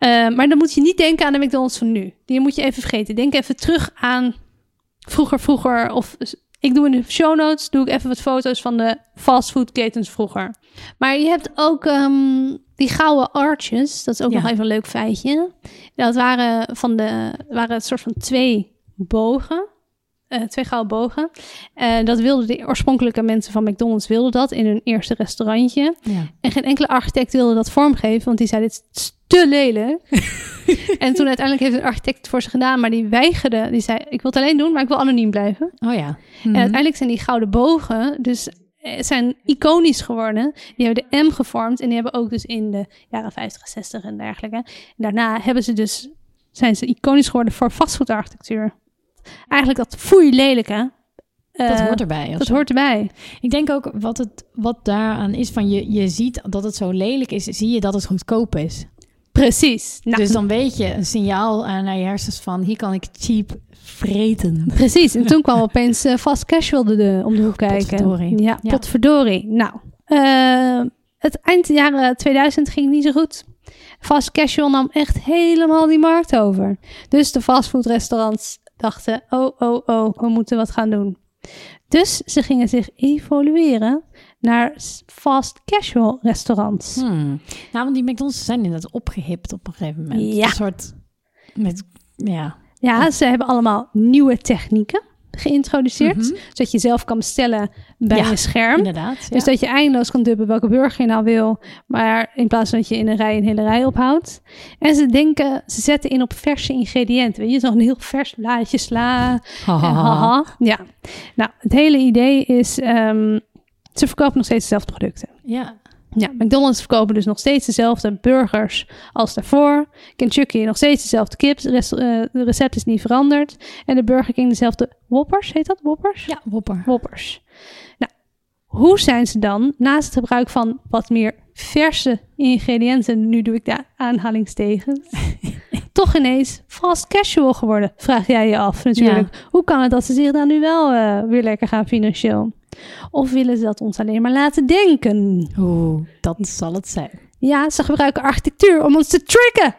Eh, maar dan moet je niet denken aan de McDonald's van nu. Die moet je even vergeten. Denk even terug aan vroeger, vroeger. Of ik doe in de show notes doe ik even wat foto's van de fastfoodketens vroeger. Maar je hebt ook ehm, die gouden arches. Dat is ook Ja. nog even een leuk feitje. Dat waren van de waren een soort van twee bogen. Eh, twee gouden bogen. Eh, dat wilden de oorspronkelijke mensen van McDonald's wilden dat in hun eerste restaurantje. Ja. En geen enkele architect wilde dat vormgeven, want die zei dit is te lelijk. en toen uiteindelijk heeft een architect het voor ze gedaan, maar die weigerde. Die zei ik wil het alleen doen, maar ik wil anoniem blijven. Oh ja. En uiteindelijk zijn die gouden bogen dus eh, zijn iconisch geworden. Die hebben de M gevormd en die hebben ook dus in de jaren 50, 60 en dergelijke. En daarna hebben ze dus zijn ze iconisch geworden voor vastgoedarchitectuur. Eigenlijk dat foei lelijke. Dat eh, hoort erbij. dat zo. hoort erbij. Ik denk ook wat, het, wat daaraan is van je, je ziet dat het zo lelijk is, zie je dat het goedkoop is. Precies. Nou, Dus dan weet je een signaal aan naar je hersens van hier kan ik cheap vreten. Precies, en toen kwam opeens eh, Fast Casual de, de, om de hoek kijken. Potverdorie. Ja, Ja. potverdorie. Nou, eh, het eind jaren 2000 ging niet zo goed. Fast Casual nam echt helemaal die markt over. Dus de fastfoodrestaurants dachten, oh, oh, oh, we moeten wat gaan doen. Dus ze gingen zich evolueren naar fast casual restaurants. Hmm. Nou, want die McDonald's zijn inderdaad opgehipt op een gegeven moment. Ja. Een soort, met, ja. Ja, ze hebben allemaal nieuwe technieken geïntroduceerd. Mhm. Zodat je zelf kan bestellen bij Ja, je scherm. Inderdaad. Ja. Dus dat je eindeloos kan dubben welke burger je nou wil. Maar in plaats van dat je in een rij een hele rij ophoudt. En ze denken, ze zetten in op verse ingrediënten. Weet je, zo'n heel vers blaadje sla. En haha. Ja. Nou, het hele idee is, ehm, ze verkopen nog steeds dezelfde producten. Ja. Ja, McDonald's verkopen dus nog steeds dezelfde burgers als daarvoor. Kentucky nog steeds dezelfde kip. Het rest- eh, de recept is niet veranderd. En de Burger King dezelfde Whoppers, heet dat? Whoppers? Ja, wopper. Whoppers. Nou, hoe zijn ze dan, naast het gebruik van wat meer verse ingrediënten, nu doe ik de aanhalingstekens, toch ineens fast casual geworden? Vraag jij je af natuurlijk. Hoe kan het dat ze zich dan nu wel eh, weer lekker gaan financieel? Of willen ze dat ons alleen maar laten denken? Oeh, dat zal het zijn. Ja, ze gebruiken architectuur om ons te tricken.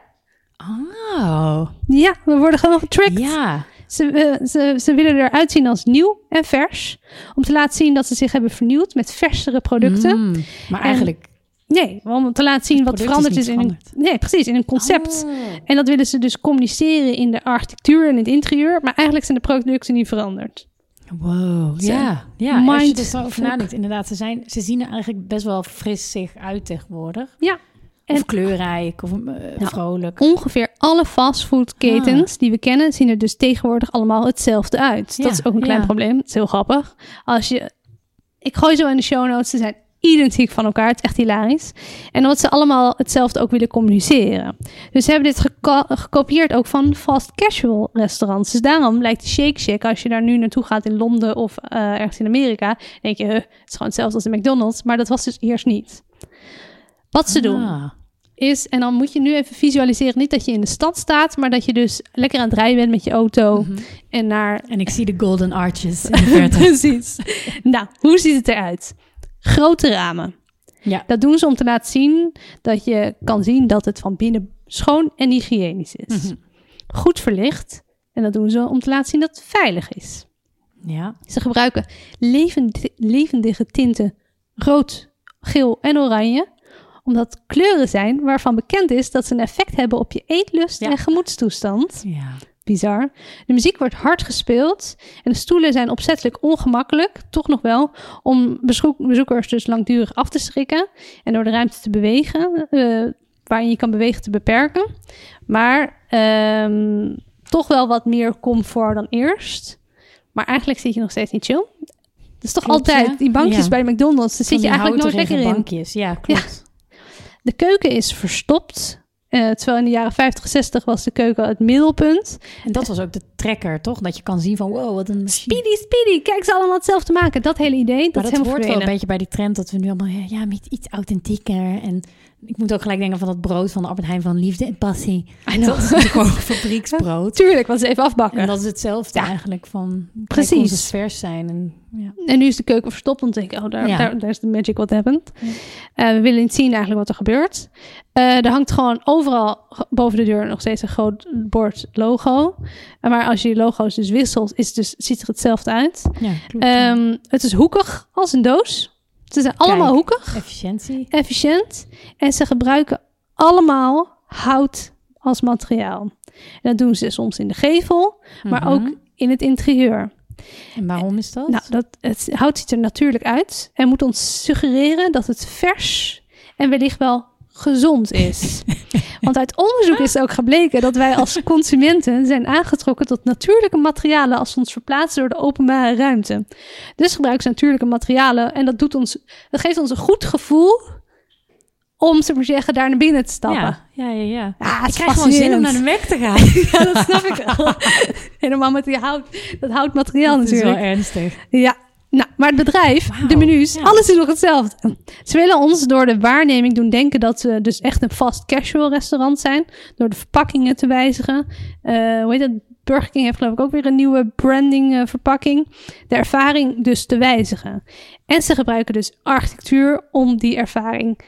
Oh. Ja, we worden gewoon getricked. Ja. Ze, eh, ze, ze willen eruit zien als nieuw en vers. Om te laten zien dat ze zich hebben vernieuwd met versere producten. Mm. Maar En- eigenlijk... Nee, om te laten zien wat veranderd is in een, nee, precies, in een concept. Oh. En dat willen ze dus communiceren in de architectuur en het interieur. Maar eigenlijk zijn de producten niet veranderd. Wow. Ja. Ja, als je er mindfuck. zo over nadenkt. Inderdaad, ze, zijn, ze zien er eigenlijk best wel fris zich uit tegenwoordig. Ja. Of En- kleurrijk, of eh, vrolijk. Ongeveer alle fastfoodketens die we kennen, zien er dus tegenwoordig allemaal hetzelfde uit. Ja, dat is ook een klein ja. probleem. Het is heel grappig. Als je, ik gooi zo in de show notes, ze zijn identiek van elkaar. Het is echt hilarisch. En omdat ze allemaal hetzelfde ook willen communiceren. Dus ze hebben dit geko- gekopieerd ook van fast casual restaurants. Dus daarom lijkt de Shake Shack, als je daar nu naartoe gaat in Londen of eh, ergens in Amerika, denk je, huh, het is gewoon hetzelfde als de McDonald's. Maar dat was dus eerst niet. Wat ze doen Ah. is, en dan moet je nu even visualiseren, niet dat je in de stad staat, maar dat je dus lekker aan het rijden bent met je auto Mhm. en naar... En ik zie de golden arches in de verte. Precies. nou, hoe ziet het eruit? Grote ramen. Ja. Dat doen ze om te laten zien dat je kan zien dat het van binnen schoon en hygiënisch is. Mhm. Goed verlicht. En dat doen ze om te laten zien dat het veilig is. Ja. Ze gebruiken levend, levendige tinten rood, geel en oranje. Omdat kleuren zijn waarvan bekend is dat ze een effect hebben op je eetlust Ja. en gemoedstoestand. Ja. Bizar. De muziek wordt hard gespeeld en de stoelen zijn opzettelijk ongemakkelijk, toch nog wel, om bezoek- bezoekers dus langdurig af te schrikken en door de ruimte te bewegen, eh, waarin je kan bewegen te beperken. Maar ehm, toch wel wat meer comfort dan eerst. Maar eigenlijk zit je nog steeds niet chill. Dat is toch Klopt, altijd, ja. die bankjes Ja. bij McDonald's, daar zit je eigenlijk nooit lekker in. bankjes. Ja, klopt. De keuken is verstopt. Eh, terwijl in de jaren 50, 60 was de keuken het middelpunt. En dat was ook de trekker, toch? Dat je kan zien van, wow, wat een. Speedy, speedy. Kijk, ze allemaal hetzelfde maken. Dat hele idee, dat, Maar is helemaal wordt wel een verdwenen. beetje bij die trend dat we nu allemaal, ja, ja, met iets authentieker. En ik moet ook gelijk denken van dat brood van de Albert Heijn van liefde en passie. I know. Dat is gewoon fabrieksbrood. Tuurlijk, want ze even afbakken. En dat is hetzelfde Ja. eigenlijk van, Precies. Vers zijn. En, ja. En nu is de keuken verstopt, want ik, oh, daar, Ja. daar, daar is de magic what happened. Eh, we willen niet zien eigenlijk wat er gebeurt. Eh, er hangt gewoon overal boven de deur nog steeds een groot bord logo. Maar als je logo's dus wisselt, is het dus, ziet er hetzelfde uit. ja, klopt. Ehm, het is hoekig als een doos. Ze zijn allemaal Kijk. hoekig, Efficiëntie. efficiënt. En ze gebruiken allemaal hout als materiaal. En dat doen ze soms in de gevel, maar Mhm. ook in het interieur. En waarom is dat? Nou, dat, het hout ziet er natuurlijk uit en moet ons suggereren dat het vers en wellicht wel gezond is. Want uit onderzoek is ook gebleken dat wij als consumenten zijn aangetrokken tot natuurlijke materialen als we ons verplaatsen door de openbare ruimte. Dus gebruiken ze natuurlijke materialen en dat, doet ons, dat geeft ons een goed gevoel om, ze maar zeggen, daar naar binnen te stappen. ja, ja, ja. ja. Ja, het ik krijg gewoon zin om naar de Mac te gaan. Ja, dat snap ik wel. Helemaal met die hout, dat houtmateriaal dat is wel natuurlijk. ernstig. Ja, nou, maar het bedrijf, de menus, ja. alles is nog hetzelfde. Ze willen ons door de waarneming doen denken dat ze dus echt een fast casual restaurant zijn. Door de verpakkingen te wijzigen. Eh hoe heet het? Burger King heeft geloof ik ook weer een nieuwe branding eh, verpakking. De ervaring dus te wijzigen. En ze gebruiken dus architectuur om die ervaring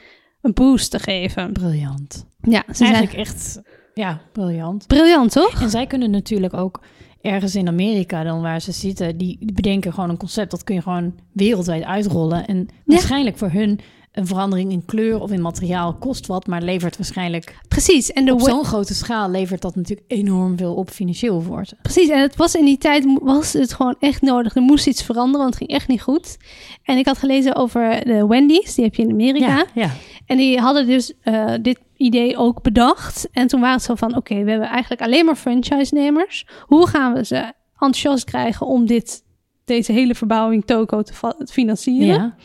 een boost te geven. Briljant. Ja, ze zijn Eigenlijk echt, ja, briljant. briljant, toch? En zij kunnen natuurlijk ook ergens in Amerika dan waar ze zitten, die bedenken gewoon een concept dat kun je gewoon wereldwijd uitrollen. En waarschijnlijk voor hun een verandering in kleur of in materiaal kost wat, maar levert waarschijnlijk Precies. En de op zo'n grote schaal levert dat natuurlijk enorm veel op financieel voor ze. Precies, en het was in die tijd was het gewoon echt nodig. Er moest iets veranderen, want het ging echt niet goed. En ik had gelezen over de Wendy's, die heb je in Amerika. ja. En die hadden dus eh, dit idee ook bedacht. En toen waren het zo van, oké, we hebben eigenlijk alleen maar franchise-nemers. Hoe gaan we ze enthousiast krijgen om dit, deze hele verbouwing toko te financieren? ja.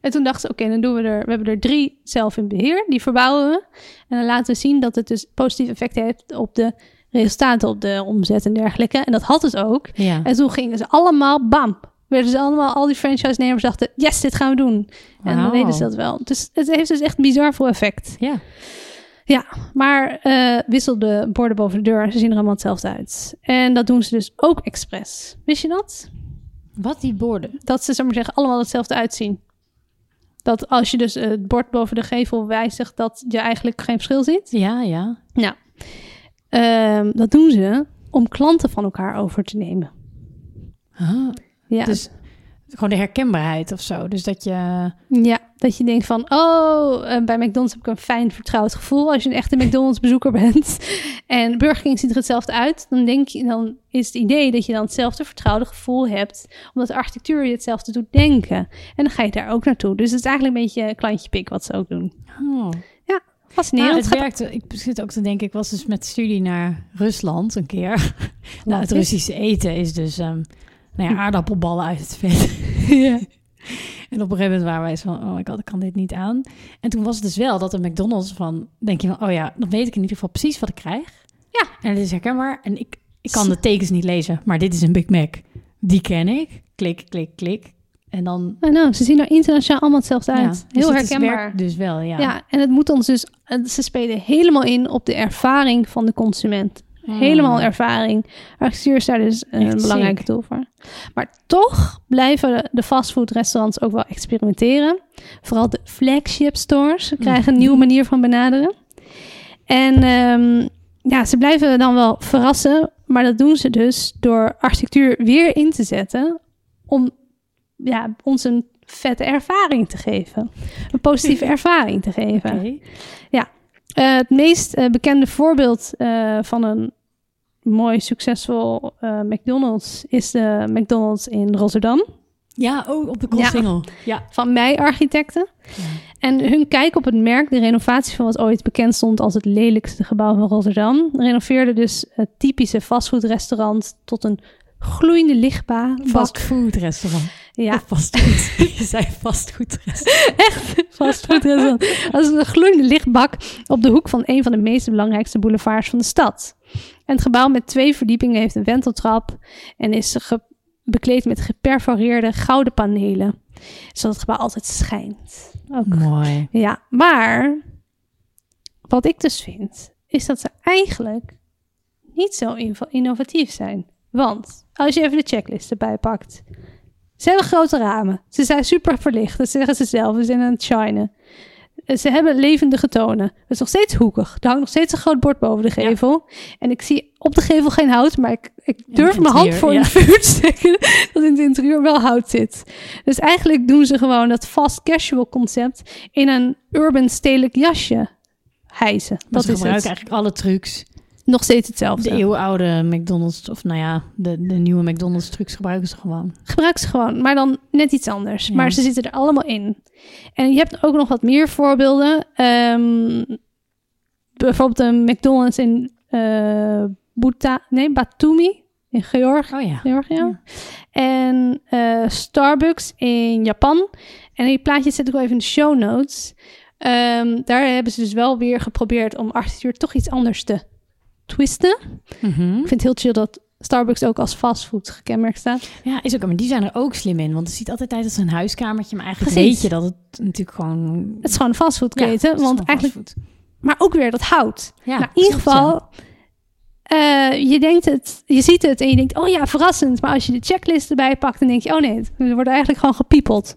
En toen dachten ze, oké, dan doen we er, we hebben er drie zelf in beheer. Die verbouwen we. En dan laten we zien dat het dus positief effect heeft op de resultaten, op de omzet en dergelijke. En dat had het ook. ja. En toen gingen ze allemaal, bam, werden ze allemaal, al die franchise-nemers dachten, yes, dit gaan we doen. En dan deden ze dat wel. Dus het heeft dus echt een bizar veel effect. ja. Ja, maar eh wissel de borden boven de deur. Ze zien er allemaal hetzelfde uit. En dat doen ze dus ook expres. Wist je dat? Wat die borden? Dat ze, zeg maar zeggen, allemaal hetzelfde uitzien. Dat als je dus het bord boven de gevel wijzigt, dat je eigenlijk geen verschil ziet. Ja, ja. Nou, ehm, dat doen ze om klanten van elkaar over te nemen. Ah, Ja, Dus gewoon de herkenbaarheid of zo. Dus dat je... ja dat je denkt van, oh, eh, bij McDonald's heb ik een fijn vertrouwd gevoel als je een echte McDonald's bezoeker bent. En Burger King ziet er hetzelfde uit. Dan denk je, dan is het idee dat je dan hetzelfde vertrouwde gevoel hebt, omdat de architectuur je hetzelfde doet denken. En dan ga je daar ook naartoe. Dus het is eigenlijk een beetje klantje pik wat ze ook doen. Oh. Fascinerend. Nou, het Gaat- werkte. Ik zit ook te denken, ik was dus met studie naar Rusland een keer. nou, het is? Russische eten is dus ehm, nou ja, aardappelballen uit het vet. Ja. En op een gegeven moment waren wij zo van, oh my god, ik kan dit niet aan. En toen was het dus wel dat een McDonald's van, denk je van, oh ja, dan weet ik in ieder geval precies wat ik krijg. Ja. En het is herkenbaar. En ik, ik kan de tekens niet lezen, maar dit is een Big Mac. Die ken ik. Klik, klik, klik. En dan... Know, ze zien er internationaal allemaal hetzelfde uit. dus Heel herkenbaar. dus wel, ja. Ja. en het moet ons dus, ze spelen helemaal in op de ervaring van de consument. Hmm. Helemaal ervaring. Architectuur is daar dus een Echt belangrijke tool voor. Maar toch blijven de- fastfoodrestaurants ook wel experimenteren. Vooral de flagship stores krijgen een nieuwe manier van benaderen. En ehm, ja, ze blijven dan wel verrassen. Maar dat doen ze dus door architectuur weer in te zetten. Om ja, ons een vette ervaring te geven. Een positieve ervaring te geven. Oké. Eh, het meest eh, bekende voorbeeld eh, van een mooi succesvol eh, McDonald's is de McDonald's in Rotterdam Ja, oh, op de. Koolsingel. Ja. van Mei Architecten. En hun kijk op het merk, de renovatie van wat ooit bekend stond als het lelijkste gebouw van Rotterdam, renoveerde dus het typische fastfoodrestaurant tot een gloeiende lichtbaan. Fastfood restaurant. Ja, fastfood. Je zei fastfood restaurant. fastfoodrestaurant. Dat is een gloeiende lichtbak op de hoek van een van de meest belangrijkste boulevards van de stad. En het gebouw met twee verdiepingen heeft een wenteltrap en is bekleed met geperforeerde gouden panelen. Zodat het gebouw altijd schijnt. Ook. Mooi. Ja, maar wat ik dus vind, is dat ze eigenlijk niet zo inno- innovatief zijn. Want als je even de checklist erbij pakt. Ze hebben grote ramen. Ze zijn super verlicht. Dat zeggen ze zelf. Ze zijn aan het shinen. Eh, Ze hebben levendige tonen. Het is nog steeds hoekig. Er hangt nog steeds een groot bord boven de gevel. En ik zie op de gevel geen hout, maar ik, ik durf mijn hand voor in ja. het vuur te steken dat in het interieur wel hout zit. Dus eigenlijk doen ze gewoon dat fast casual concept in een urban stedelijk jasje hijsen. Dat Dat ze is gebruiken het. eigenlijk alle trucs. Nog steeds hetzelfde. De eeuwenoude McDonald's, of nou ja, de, de nieuwe McDonald's trucs gebruiken ze gewoon. Gebruik ze gewoon, maar dan net iets anders. Ja. Maar ze zitten er allemaal in. En je hebt ook nog wat meer voorbeelden. Ehm, bijvoorbeeld de McDonald's in eh Buta, nee, Batumi in Georgië. Oh ja. Georgië. Ja. En eh, Starbucks in Japan. En die plaatjes zet ik wel even in de show notes. Ehm, daar hebben ze dus wel weer geprobeerd om architectuur toch iets anders te twisten. Mhm. Ik vind het heel chill dat Starbucks ook als fastfood gekenmerkt staat. Ja, is ook, maar die zijn er ook slim in. Want het ziet altijd uit als een huiskamertje. Maar eigenlijk Precies. weet je dat het natuurlijk gewoon... Het is gewoon een fastfoodketen. Ja, want eigenlijk, fastfood. maar ook weer dat hout. Ja, nou, in ieder geval, eh, je denkt het, je ziet het en je denkt, oh ja, verrassend. Maar als je de checklist erbij pakt, dan denk je, oh nee, er wordt eigenlijk gewoon gepiepeld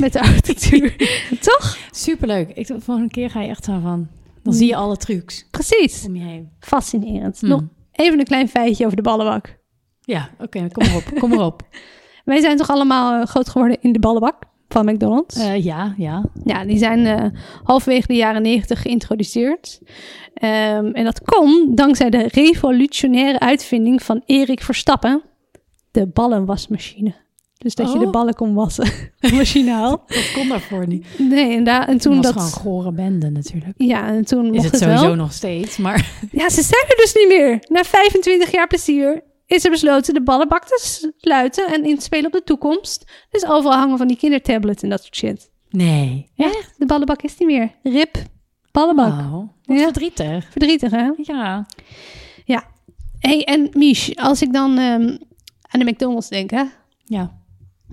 met de architectuur. Toch? Superleuk. Ik dacht, volgende keer ga je echt zo van... Dan zie je alle trucs Precies. om je heen. Fascinerend. Hmm. Nog even een klein feitje over de ballenbak. Ja, oké, kom maar op. Kom maar op. Wij zijn toch allemaal eh, groot geworden in de ballenbak van McDonald's? Eh, ja, ja. Ja, die zijn eh, halverwege de jaren negentig geïntroduceerd. Ehm, en dat kon dankzij de revolutionaire uitvinding van Erik Verstappen, de ballenwasmachine. Dus dat je de Oh. ballen kon wassen, machinaal. Dat kon daarvoor niet. Nee, en, daar, en Toen toen was dat... gewoon gore bende natuurlijk. Ja, en toen Is mocht het het, sowieso wel. nog steeds, maar... Ja, ze zijn er dus niet meer. Na 25 jaar plezier is er besloten de ballenbak te sluiten en in te spelen op de toekomst. Dus overal hangen van die kindertablets en dat soort shit. Nee. Ja, de ballenbak is niet meer. Rip, ballenbak. Oh, wat Ja. verdrietig. Verdrietig, hè? Ja. hey, en Mich, als ik dan ehm, aan de McDonald's denk, hè, Ja.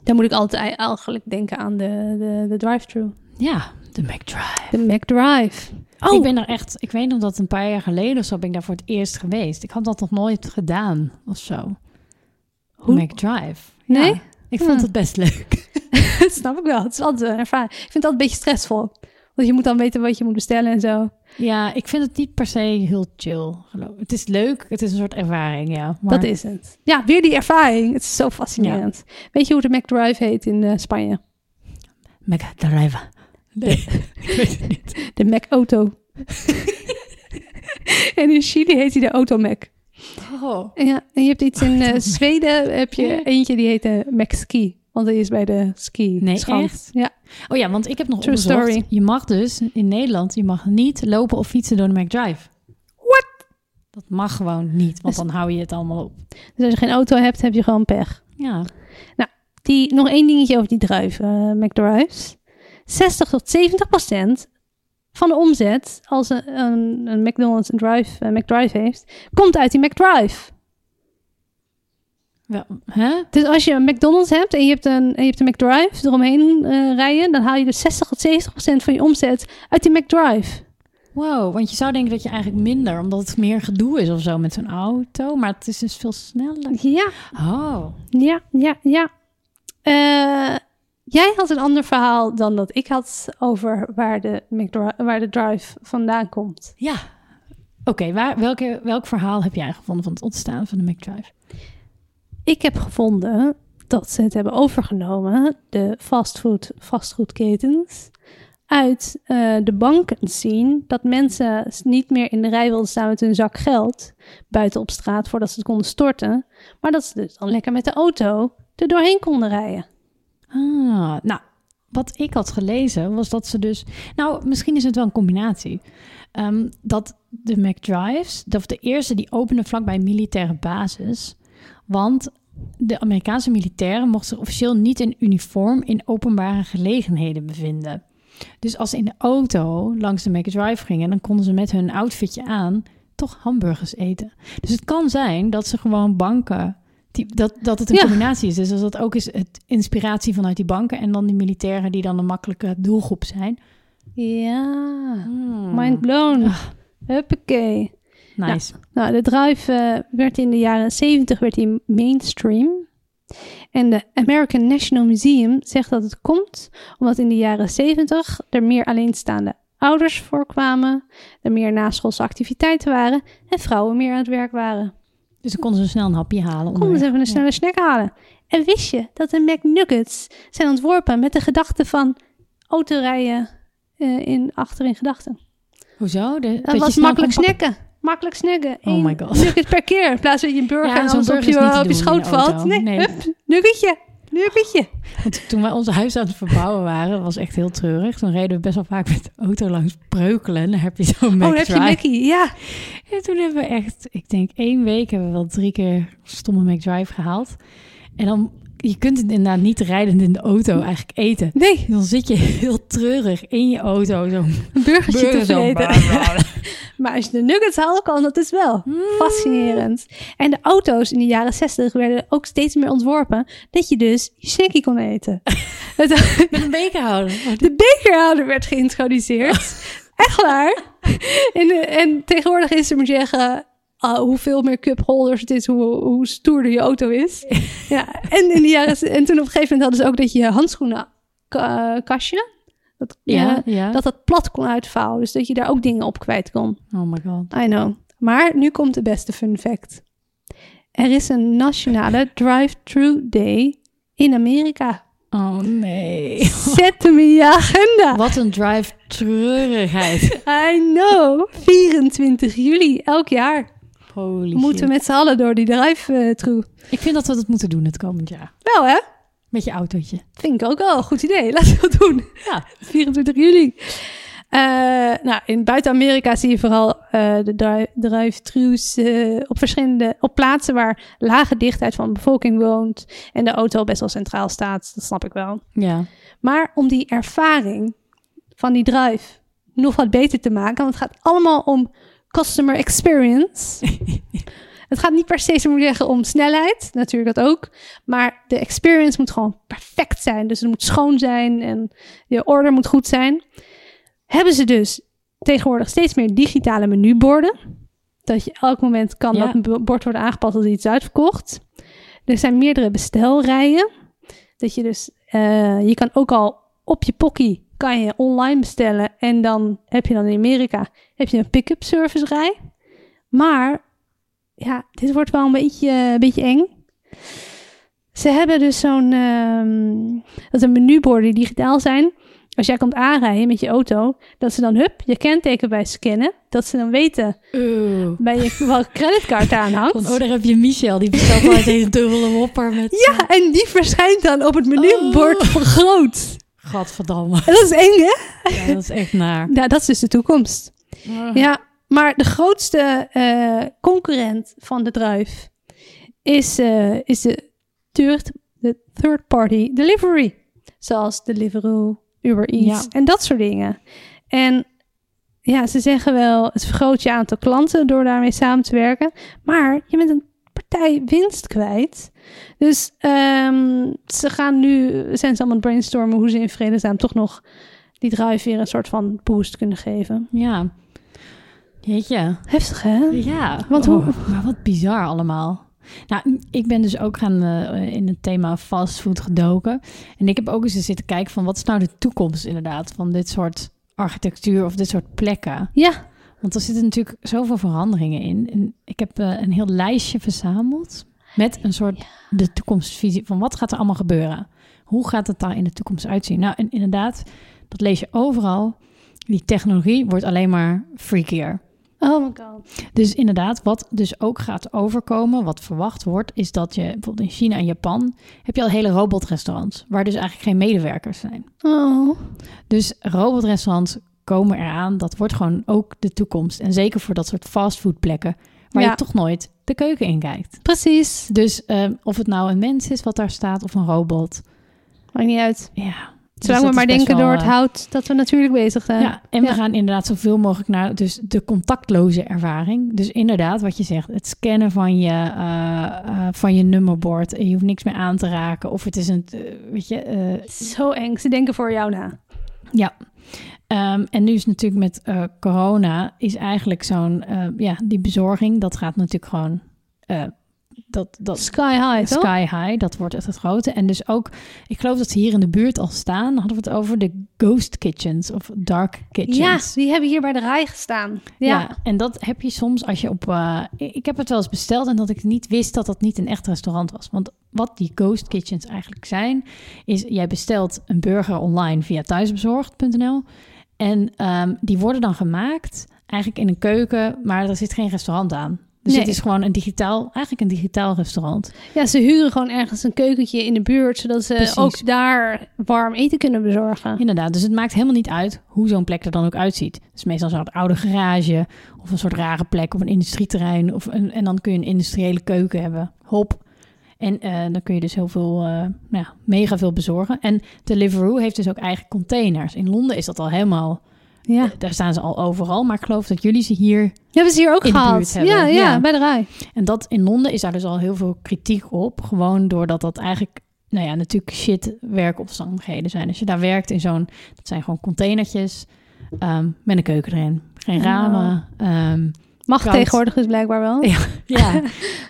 Dan moet ik altijd eigenlijk denken aan de, de, de drive-thru. Ja, de McDrive. De McDrive. Oh, Ik ben er echt, ik weet nog dat een paar jaar geleden of zo ben ik daar voor het eerst geweest. Ik had dat nog nooit gedaan of zo. Hoe? McDrive. Nee? Ja, ik vond Hmm. het best leuk. dat snap ik wel. Het is altijd een ervaring. Ik vind het altijd een beetje stressvol. Want je moet dan weten wat je moet bestellen en zo. Ja, ik vind het niet per se heel chill. geloof ik. Het is leuk, het is een soort ervaring, ja. Maar Dat is het. Ja, weer die ervaring. Het is zo fascinerend. Weet je hoe de McDrive heet in eh, Spanje? McDrive. Nee, ik weet het niet. De Mac-auto. en in Chili heet hij de Automac. Oh. Ja, en je hebt iets in eh. Zweden, heb je eentje die heet de Mac-ski. Want die is bij de ski. Nee, echt? Ja. Oh ja, want ik heb nog True story. Je mag dus in Nederland, je mag niet lopen of fietsen door de McDrive. What? Dat mag gewoon niet, want Dus- dan hou je het allemaal op. Dus als je geen auto hebt, heb je gewoon pech. Ja. Die, nog één dingetje over die drive, eh, McDrives. 60 tot 70 procent van de omzet, als een, een, een McDonald's een drive, een McDrive heeft, komt uit die McDrive. Wel, hè? Dus als je een McDonald's hebt en je hebt een, en je hebt een McDrive eromheen eh, rijden, dan haal je dus 60 tot 70 procent van je omzet uit die McDrive. Wow, want je zou denken dat je eigenlijk minder, omdat het meer gedoe is of zo met zo'n auto. Maar het is dus veel sneller. Ja, Oh, ja, ja, ja. Eh, jij had een ander verhaal dan dat ik had over waar de, waar de drive vandaan komt. ja. Oké, waar welke, welk verhaal heb jij gevonden van het ontstaan van de McDrive? Ik heb gevonden dat ze het hebben overgenomen, de fastfood, fastfoodketens, uit eh, de banken zien dat mensen niet meer in de rij wilden staan met hun zak geld buiten op straat voordat ze het konden storten, maar dat ze dus dan lekker met de auto er doorheen konden rijden. Ah, nou, wat ik had gelezen was dat ze dus... Nou, misschien is het wel een combinatie. Ehm, dat de McDrives, dat de eerste, die openden vlakbij een militaire basis. Want de Amerikaanse militairen mochten zich officieel niet in uniform in openbare gelegenheden bevinden. Dus als ze in de auto langs de McDrive gingen, dan konden ze met hun outfitje aan toch hamburgers eten. Dus het kan zijn dat ze gewoon banken, die, dat, dat het een Ja. combinatie is. Dus als dat ook is het inspiratie vanuit die banken en dan die militairen die dan een makkelijke doelgroep zijn. Ja, Hmm. mind blown. Huppakee. Nice. Nou, de drive eh, werd in de jaren 70 werd die mainstream. En de American National Museum zegt dat het komt omdat in de jaren 70 er meer alleenstaande ouders voorkwamen, er meer naschoolse activiteiten waren en vrouwen meer aan het werk waren. Dus dan konden ze snel een hapje halen. Konden ze even een snelle snack halen. En wist je dat de McNuggets zijn ontworpen met de gedachte van autorijden eh, in, achter in gedachten? Hoezo? De, Dat, je was makkelijk snacken. Makkelijk snacken. Oh my God. nugget per keer. In plaats van dat je een burger Ja, en zo'n op je, op je schoot valt. Nee, Nee. hup, nuggetje. Nuggetje. Want toen wij ons huis aan het verbouwen waren, was echt heel treurig. Toen reden we best wel vaak met de auto langs Breukelen. En dan heb je zo'n Oh, dan heb je Mackie. Ja. En toen hebben we echt, ik denk één week, hebben we wel drie keer stomme McDrive gehaald. En dan, je kunt het inderdaad niet rijdend in de auto eigenlijk eten. Nee, Dan zit je heel treurig in je auto. Zo'n burgertje te zo. vreten. Maar als je de nuggets haalt, kan dat dus wel. Mm. Fascinerend. En de auto's in de jaren 60 werden ook steeds meer ontworpen dat je dus je snackie kon eten. Met een bekerhouder. De bekerhouder werd geïntroduceerd. Echt waar. En, en tegenwoordig is er, moet je zeggen, ah, hoeveel meer cupholders het is, hoe, hoe stoerder je auto is. Ja, en, in de jaren, en toen op een gegeven moment hadden ze ook dat je handschoenen ka- kastje, dat, Ja, ja, ja. dat dat plat kon uitvouwen. Dus dat je daar ook dingen op kwijt kon. Oh my god. I know. Maar nu komt de beste fun fact. Er is een nationale drive-thru day in Amerika. Oh nee. Zet hem in je agenda. Wat een drive treurigheid. I know. 24 juli, elk jaar. Holy We moeten shit. met z'n allen door die drive-thru. Ik vind dat we dat moeten doen het komend jaar. Wel hè? Met je autootje. Vind ik ook wel een goed idee. Laten we dat doen. Ja. 24 juli. Eh, nou, in buiten Amerika zie je vooral eh, de dri- drive-thrus eh, op verschillende op plaatsen waar lage dichtheid van de bevolking woont en de auto best wel centraal staat. Dat snap ik wel. Ja. Maar om die ervaring van die drive nog wat beter te maken, want het gaat allemaal om customer experience. het gaat niet per se, zo moet ik zeggen, om snelheid, natuurlijk dat ook. Maar de experience moet gewoon perfect zijn. Dus het moet schoon zijn en je order moet goed zijn. Hebben ze dus tegenwoordig steeds meer digitale menuborden. Dat je elk moment kan Ja. dat bord worden aangepast als iets uitverkocht. Er zijn meerdere bestelrijen. Dat je dus, eh, je kan ook al op je pokkie kan je online bestellen. En dan heb je dan in Amerika heb je een pick-up service rij. Maar ja, dit wordt wel een beetje, een beetje eng. Ze hebben dus zo'n, ehm dat zijn menuborden die digitaal zijn. Als jij komt aanrijden met je auto, dat ze dan hup, je kenteken bij scannen. Dat ze dan weten Oeh. bij je welke creditcard aan hangt. Van, oh, daar heb je Michel. Die bestelt altijd een dubbele whopper met... Ja, en die verschijnt dan op het menubord Oh. vergroot. Gadverdamme. Dat is eng, hè? Ja, dat is echt naar. Ja, dat is dus de toekomst. Ja, maar de grootste eh, concurrent van de drive is, eh, is de third, de third party delivery. Zoals Deliveroo, Uber Eats Ja. en dat soort dingen. En ja, ze zeggen wel, het vergroot je aantal klanten door daarmee samen te werken. Maar je bent een partij winst kwijt. Dus ehm, ze gaan nu, zijn ze allemaal brainstormen hoe ze in vredesnaam toch nog die drive weer een soort van boost kunnen geven. Ja. Jeetje. Heftig, hè? Ja, Want oh, hoe- maar wat bizar allemaal. Nou, ik ben dus ook gaan eh, in het thema fastfood gedoken. En ik heb ook eens zitten kijken van wat is nou de toekomst inderdaad van dit soort architectuur of dit soort plekken. Ja. Want er zitten natuurlijk zoveel veranderingen in. En ik heb eh, een heel lijstje verzameld met een soort de toekomstvisie van wat gaat er allemaal gebeuren. Hoe gaat het daar in de toekomst uitzien? Nou, en inderdaad, dat lees je overal. Die technologie wordt alleen maar freakier. Oh my god. Dus inderdaad, wat dus ook gaat overkomen, wat verwacht wordt, is dat je bijvoorbeeld in China en Japan heb je al hele robotrestaurants, waar dus eigenlijk geen medewerkers zijn. Oh. Dus robotrestaurants komen eraan, dat wordt gewoon ook de toekomst. En zeker voor dat soort fastfoodplekken, waar Ja. je toch nooit de keuken in kijkt. Precies. Dus eh, of het nou een mens is wat daar staat of een robot, Maakt niet uit. ja. Dus Zolang dat we maar denken wel, door het eh, hout dat we natuurlijk bezig zijn. Ja, en we gaan inderdaad zoveel mogelijk naar dus de contactloze ervaring. Dus inderdaad, wat je zegt, het scannen van je, eh, van je nummerbord. En je hoeft niks meer aan te raken. Of het is een, weet je, Zo eng. Ze denken voor jou na. ja. Ehm, en nu is natuurlijk met eh, corona, is eigenlijk zo'n, eh, ja, die bezorging, dat gaat natuurlijk gewoon, eh, dat, dat, Sky high, toch? Sky High, dat wordt echt het grote. En dus ook, ik geloof dat ze hier in de buurt al staan, hadden we het over de ghost kitchens of dark kitchens. Ja, die hebben hier bij de rij gestaan. Ja. Ja. en dat heb je soms als je op. ik heb het wel eens besteld en dat ik niet wist dat dat niet een echt restaurant was. Want wat die ghost kitchens eigenlijk zijn, is jij bestelt een burger online via thuisbezorgd.nl. En ehm, die worden dan gemaakt eigenlijk in een keuken, maar er zit geen restaurant aan. Dus Nee. het is gewoon een digitaal, eigenlijk een digitaal restaurant. ja, ze huren gewoon ergens een keukentje in de buurt, zodat ze Precies. ook daar warm eten kunnen bezorgen. Inderdaad, dus het maakt helemaal niet uit hoe zo'n plek er dan ook uitziet. Het is meestal zo'n oude garage of een soort rare plek of een industrieterrein. Of een, en dan kun je een industriële keuken hebben. Hop. En eh, dan kun je dus heel veel, eh, nou ja, mega veel bezorgen. En Deliveroo heeft dus ook eigen containers. In Londen is dat al helemaal, Ja. daar staan ze al overal. Maar ik geloof dat jullie ze hier, Hebben ze hier ook hebben, Ja, ja, ja. bij de rij. en dat in Londen is daar dus al heel veel kritiek op. Gewoon doordat dat eigenlijk, nou ja, natuurlijk shit werkomstandigheden zijn. Als je daar werkt in zo'n, dat zijn gewoon containertjes ehm, met een keuken erin. Geen ramen. ehm, Mag Koud. tegenwoordig dus blijkbaar wel. Ja. ja,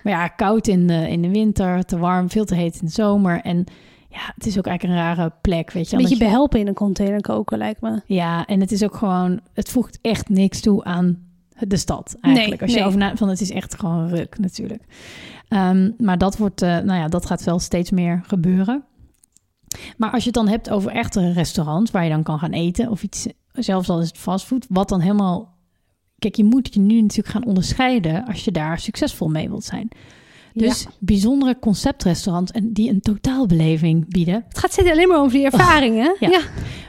maar ja, koud in de, in de winter, te warm, veel te heet in de zomer. En ja, het is ook eigenlijk een rare plek, weet je. Een beetje behelpen in een container koken, lijkt me. Ja, en het is ook gewoon, het voegt echt niks toe aan de stad eigenlijk. Nee, Als je nee. over na, van het is echt gewoon ruk natuurlijk. Ehm, maar dat wordt, eh, nou ja, dat gaat wel steeds meer gebeuren. Maar als je het dan hebt over echte restaurants waar je dan kan gaan eten of iets, zelfs al is het fastfood, wat dan helemaal. Kijk, je moet je nu natuurlijk gaan onderscheiden als je daar succesvol mee wilt zijn. Dus bijzondere conceptrestaurants en die een totaalbeleving bieden. Het gaat steeds alleen maar over die ervaringen. ja. ja.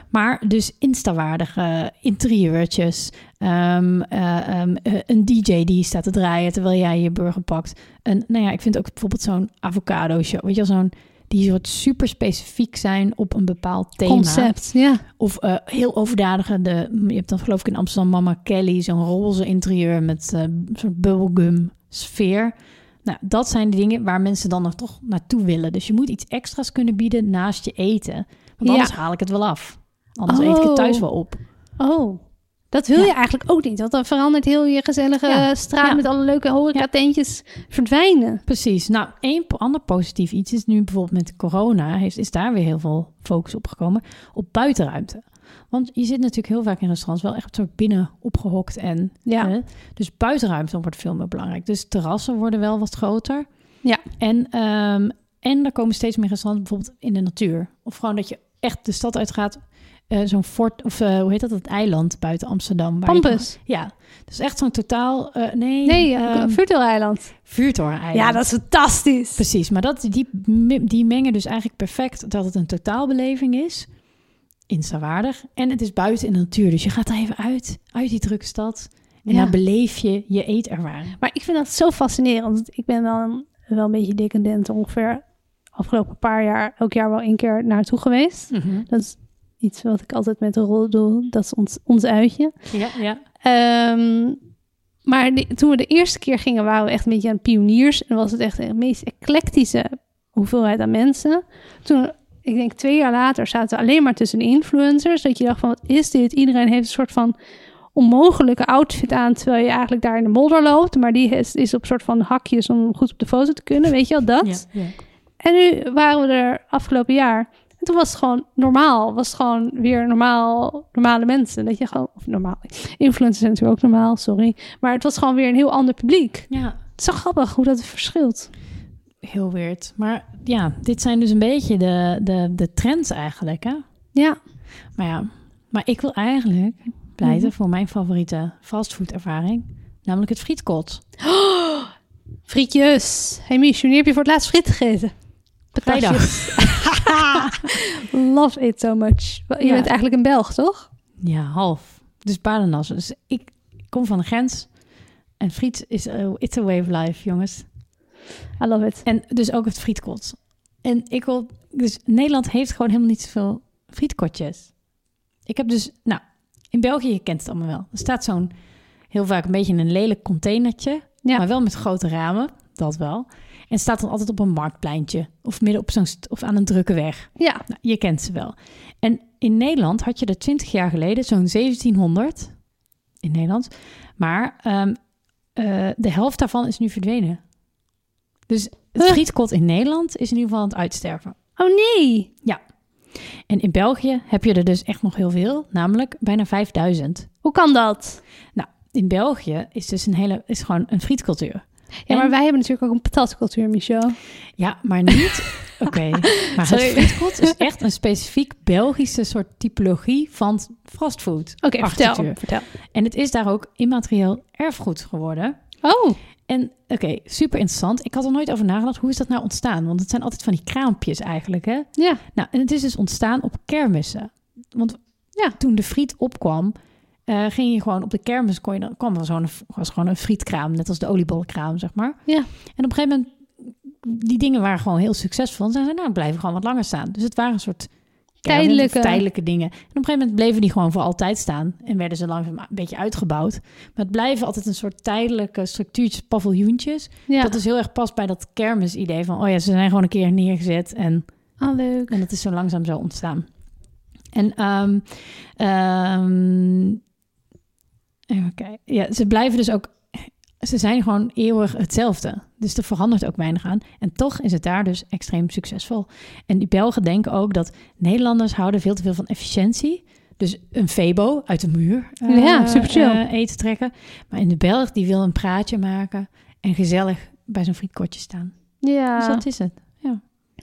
Maar dus instawaardige interieurtjes. eh, ehm, eh, een DJ die staat te draaien terwijl jij je burger pakt. En nou ja, ik vind ook bijvoorbeeld zo'n avocado show. Weet je wel, zo'n die soort super specifiek zijn op een bepaald thema. Concept, ja. Of eh, heel overdadige. De, je hebt dan geloof ik in Amsterdam Mama Kelly zo'n roze interieur met eh, een soort bubblegum sfeer. Nou, dat zijn de dingen waar mensen dan nog toch naartoe willen. Dus je moet iets extra's kunnen bieden naast je eten. Want anders haal ik het wel af. Anders eet ik het thuis Oh. wel op. Oh, dat wil Ja. je eigenlijk ook niet. Want dan verandert heel je gezellige Ja. straat Ja. met alle leuke horecatentjes verdwijnen. Precies. Nou, één ander positief iets is nu bijvoorbeeld met corona... Heeft, is daar weer heel veel focus op gekomen. Op buitenruimte. Want je zit natuurlijk heel vaak in restaurants... wel echt zo binnen opgehokt en... Ja. hè, dus buitenruimte wordt veel meer belangrijk. Dus terrassen worden wel wat groter. Ja. En, ehm, en er komen steeds meer restaurants bijvoorbeeld in de natuur. Of gewoon dat je echt de stad uitgaat... eh, zo'n fort, of eh, hoe heet dat, het eiland buiten Amsterdam. waar je Pampus. ja, dus echt zo'n totaal, eh, nee, Nee, ehm, uh, Virtual Eiland. vuurtoren-eiland. Ja, dat is fantastisch. Precies, maar dat, die, die mengen dus eigenlijk perfect dat het een totaalbeleving is. Insta-waardig. En het is buiten in de natuur. Dus je gaat er even uit, uit die drukke stad. En Ja. dan beleef je je eetervaring. Maar ik vind dat zo fascinerend. Ik ben dan wel een beetje decadent ongeveer afgelopen paar jaar, elk jaar wel één keer naartoe geweest. Dat is iets wat ik altijd met de rol doe. Dat is ons, ons uitje. Ja, ja. Ehm, maar die- toen we de eerste keer gingen, waren we echt een beetje aan pioniers. En was het echt de meest eclectische hoeveelheid aan mensen. Toen, ik denk twee jaar later, zaten we alleen maar tussen de influencers. Dat je dacht van, wat is dit? Iedereen heeft een soort van onmogelijke outfit aan terwijl je eigenlijk daar in de modder loopt. Maar die is, is op soort van hakjes om goed op de foto te kunnen, weet je wel, dat. Ja, ja. En nu waren we er afgelopen jaar. En toen was het gewoon normaal. Was het gewoon weer normaal, normale mensen. Dat je gewoon, of normaal. Influencers zijn natuurlijk ook normaal, sorry. Maar het was gewoon weer een heel ander publiek. ja, Het is zo grappig hoe dat verschilt. heel weird. Maar ja, dit zijn dus een beetje de, de, de trends eigenlijk, hè? Ja, Maar ja, maar ik wil eigenlijk pleiten Mhm. voor mijn favoriete fastfood-ervaring, namelijk het frietkot. frietjes. Hey wanneer heb je voor het laatst friet gegeten? Patatjes. Love it so much. Je Ja. bent eigenlijk een Belg, toch? Ja, half. Dus paardennassen. Dus ik kom van de grens en friet is a, it's a way of life, jongens. I love it. En dus ook het frietkot. En ik wil, dus Nederland heeft gewoon helemaal niet zoveel frietkotjes. Ik heb dus, nou, in België, je kent het allemaal wel. Er staat zo'n, heel vaak een beetje een lelijk containertje, Ja. maar wel met grote ramen, dat wel. En staat dan altijd op een marktpleintje of midden op zo'n, of aan een drukke weg. Ja, Nou, je kent ze wel. En in Nederland had je er 20 jaar geleden zo'n 1700 in Nederland. Maar ehm, eh, de helft daarvan is nu verdwenen. Dus het Huh? frietkot in Nederland is in ieder geval aan het uitsterven. Oh nee. En in België heb je er dus echt nog heel veel, namelijk bijna 5000. Hoe kan dat? Nou, in België is dus een hele, is gewoon een frietcultuur. Ja, maar wij hebben natuurlijk ook een patatcultuur, Michel. Ja, maar niet. Oké, maar Sorry. het frietkot is echt een specifiek Belgische soort typologie van fastfood. Oké, vertel. vertel. En het is daar ook immaterieel erfgoed geworden. Oh, En oké, super interessant. Ik had er nooit over nagedacht. Hoe is dat nou ontstaan? Want het zijn altijd van die kraampjes eigenlijk, hè? ja. Nou, en het is dus ontstaan op kermissen. Want Ja. toen de friet opkwam, eh, ging je gewoon op de kermis, kon je dan, kwam er zo'n, was gewoon een frietkraam, net als de oliebollenkraam, zeg maar. Ja. En op een gegeven moment, die dingen waren gewoon heel succesvol. En zeiden ze, nou, blijven gewoon wat langer staan. Dus het waren een soort Tijdelijke. tijdelijke dingen. En op een gegeven moment bleven die gewoon voor altijd staan. En werden ze langzaam een beetje uitgebouwd. Maar het blijven altijd een soort tijdelijke structuurtjes, paviljoentjes. Ja. Dat is heel erg past bij dat kermis-idee van... oh ja, ze zijn gewoon een keer neergezet en Oh, leuk. en dat is zo langzaam zo ontstaan. En ehm, ehm, even kijken. Ja, ze blijven dus ook. Ze zijn gewoon eeuwig hetzelfde. Dus er verandert ook weinig aan. En toch is het daar dus extreem succesvol. En die Belgen denken ook dat Nederlanders houden veel te veel van efficiëntie. Dus een Febo uit de muur eh, Ja, super chill. eh, eten trekken. Maar in de Belg die wil een praatje maken en gezellig bij zo'n frietkotje staan. Ja. Dus dat is het.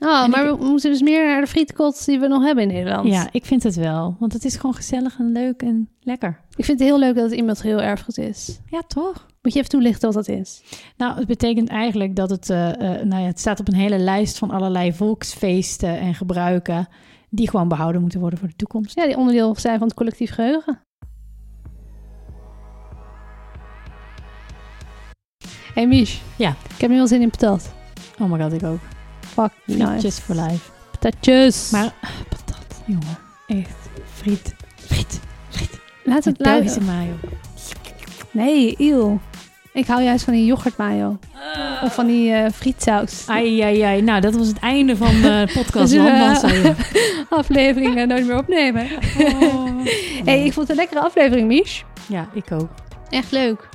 Oh, En maar ik- we moeten dus meer naar de frietkot die we nog hebben in Nederland. Ja, ik vind het wel. Want het is gewoon gezellig en leuk en lekker. Ik vind het heel leuk dat het iemand heel erfgoed is. Ja, toch? Moet je even toelichten wat dat is? Nou, het betekent eigenlijk dat het... eh, eh, nou ja, het staat op een hele lijst van allerlei volksfeesten en gebruiken... die gewoon behouden moeten worden voor de toekomst. Ja, die onderdeel zijn van het collectief geheugen. Hey Mich. Ja. Ik heb nu wel zin in patat. Oh my god, ik ook. Fuck, nice. Frietjes for life. Patatjes. Maar ah, patat, jongen. Echt. Friet. Friet. Friet. laat het Belgische mayo. Nee, eeuw. Ik hou juist van die yoghurt mayo. Of van die eh, frietsaus. Ai, ai, ai. Nou, dat was het einde van de podcast. Dus, eh, Landbouwzaaier. Afleveringen nooit meer opnemen. Oh. hey, ik vond het een lekkere aflevering, Mich. Ja, ik ook. Echt leuk.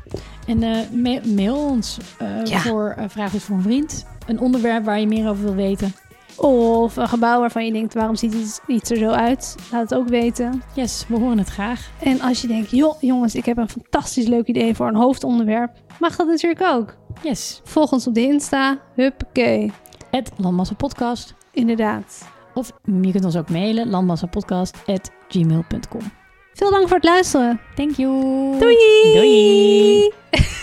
En eh, ma- mail ons eh, Ja. voor uh, is voor een vriend. Een onderwerp waar je meer over wil weten. Of een gebouw waarvan je denkt, waarom ziet iets, iets er zo uit? Laat het ook weten. Yes, we horen het graag. En als je denkt, joh jongens, ik heb een fantastisch leuk idee voor een hoofdonderwerp. Mag dat natuurlijk ook. Yes. Volg ons op de Insta. Huppakee. Het Landmassa Podcast. Inderdaad. Of je kunt ons ook mailen, landmassapodcast.gmail.com. Veel dank voor het luisteren. Thank you. Doei! Doei.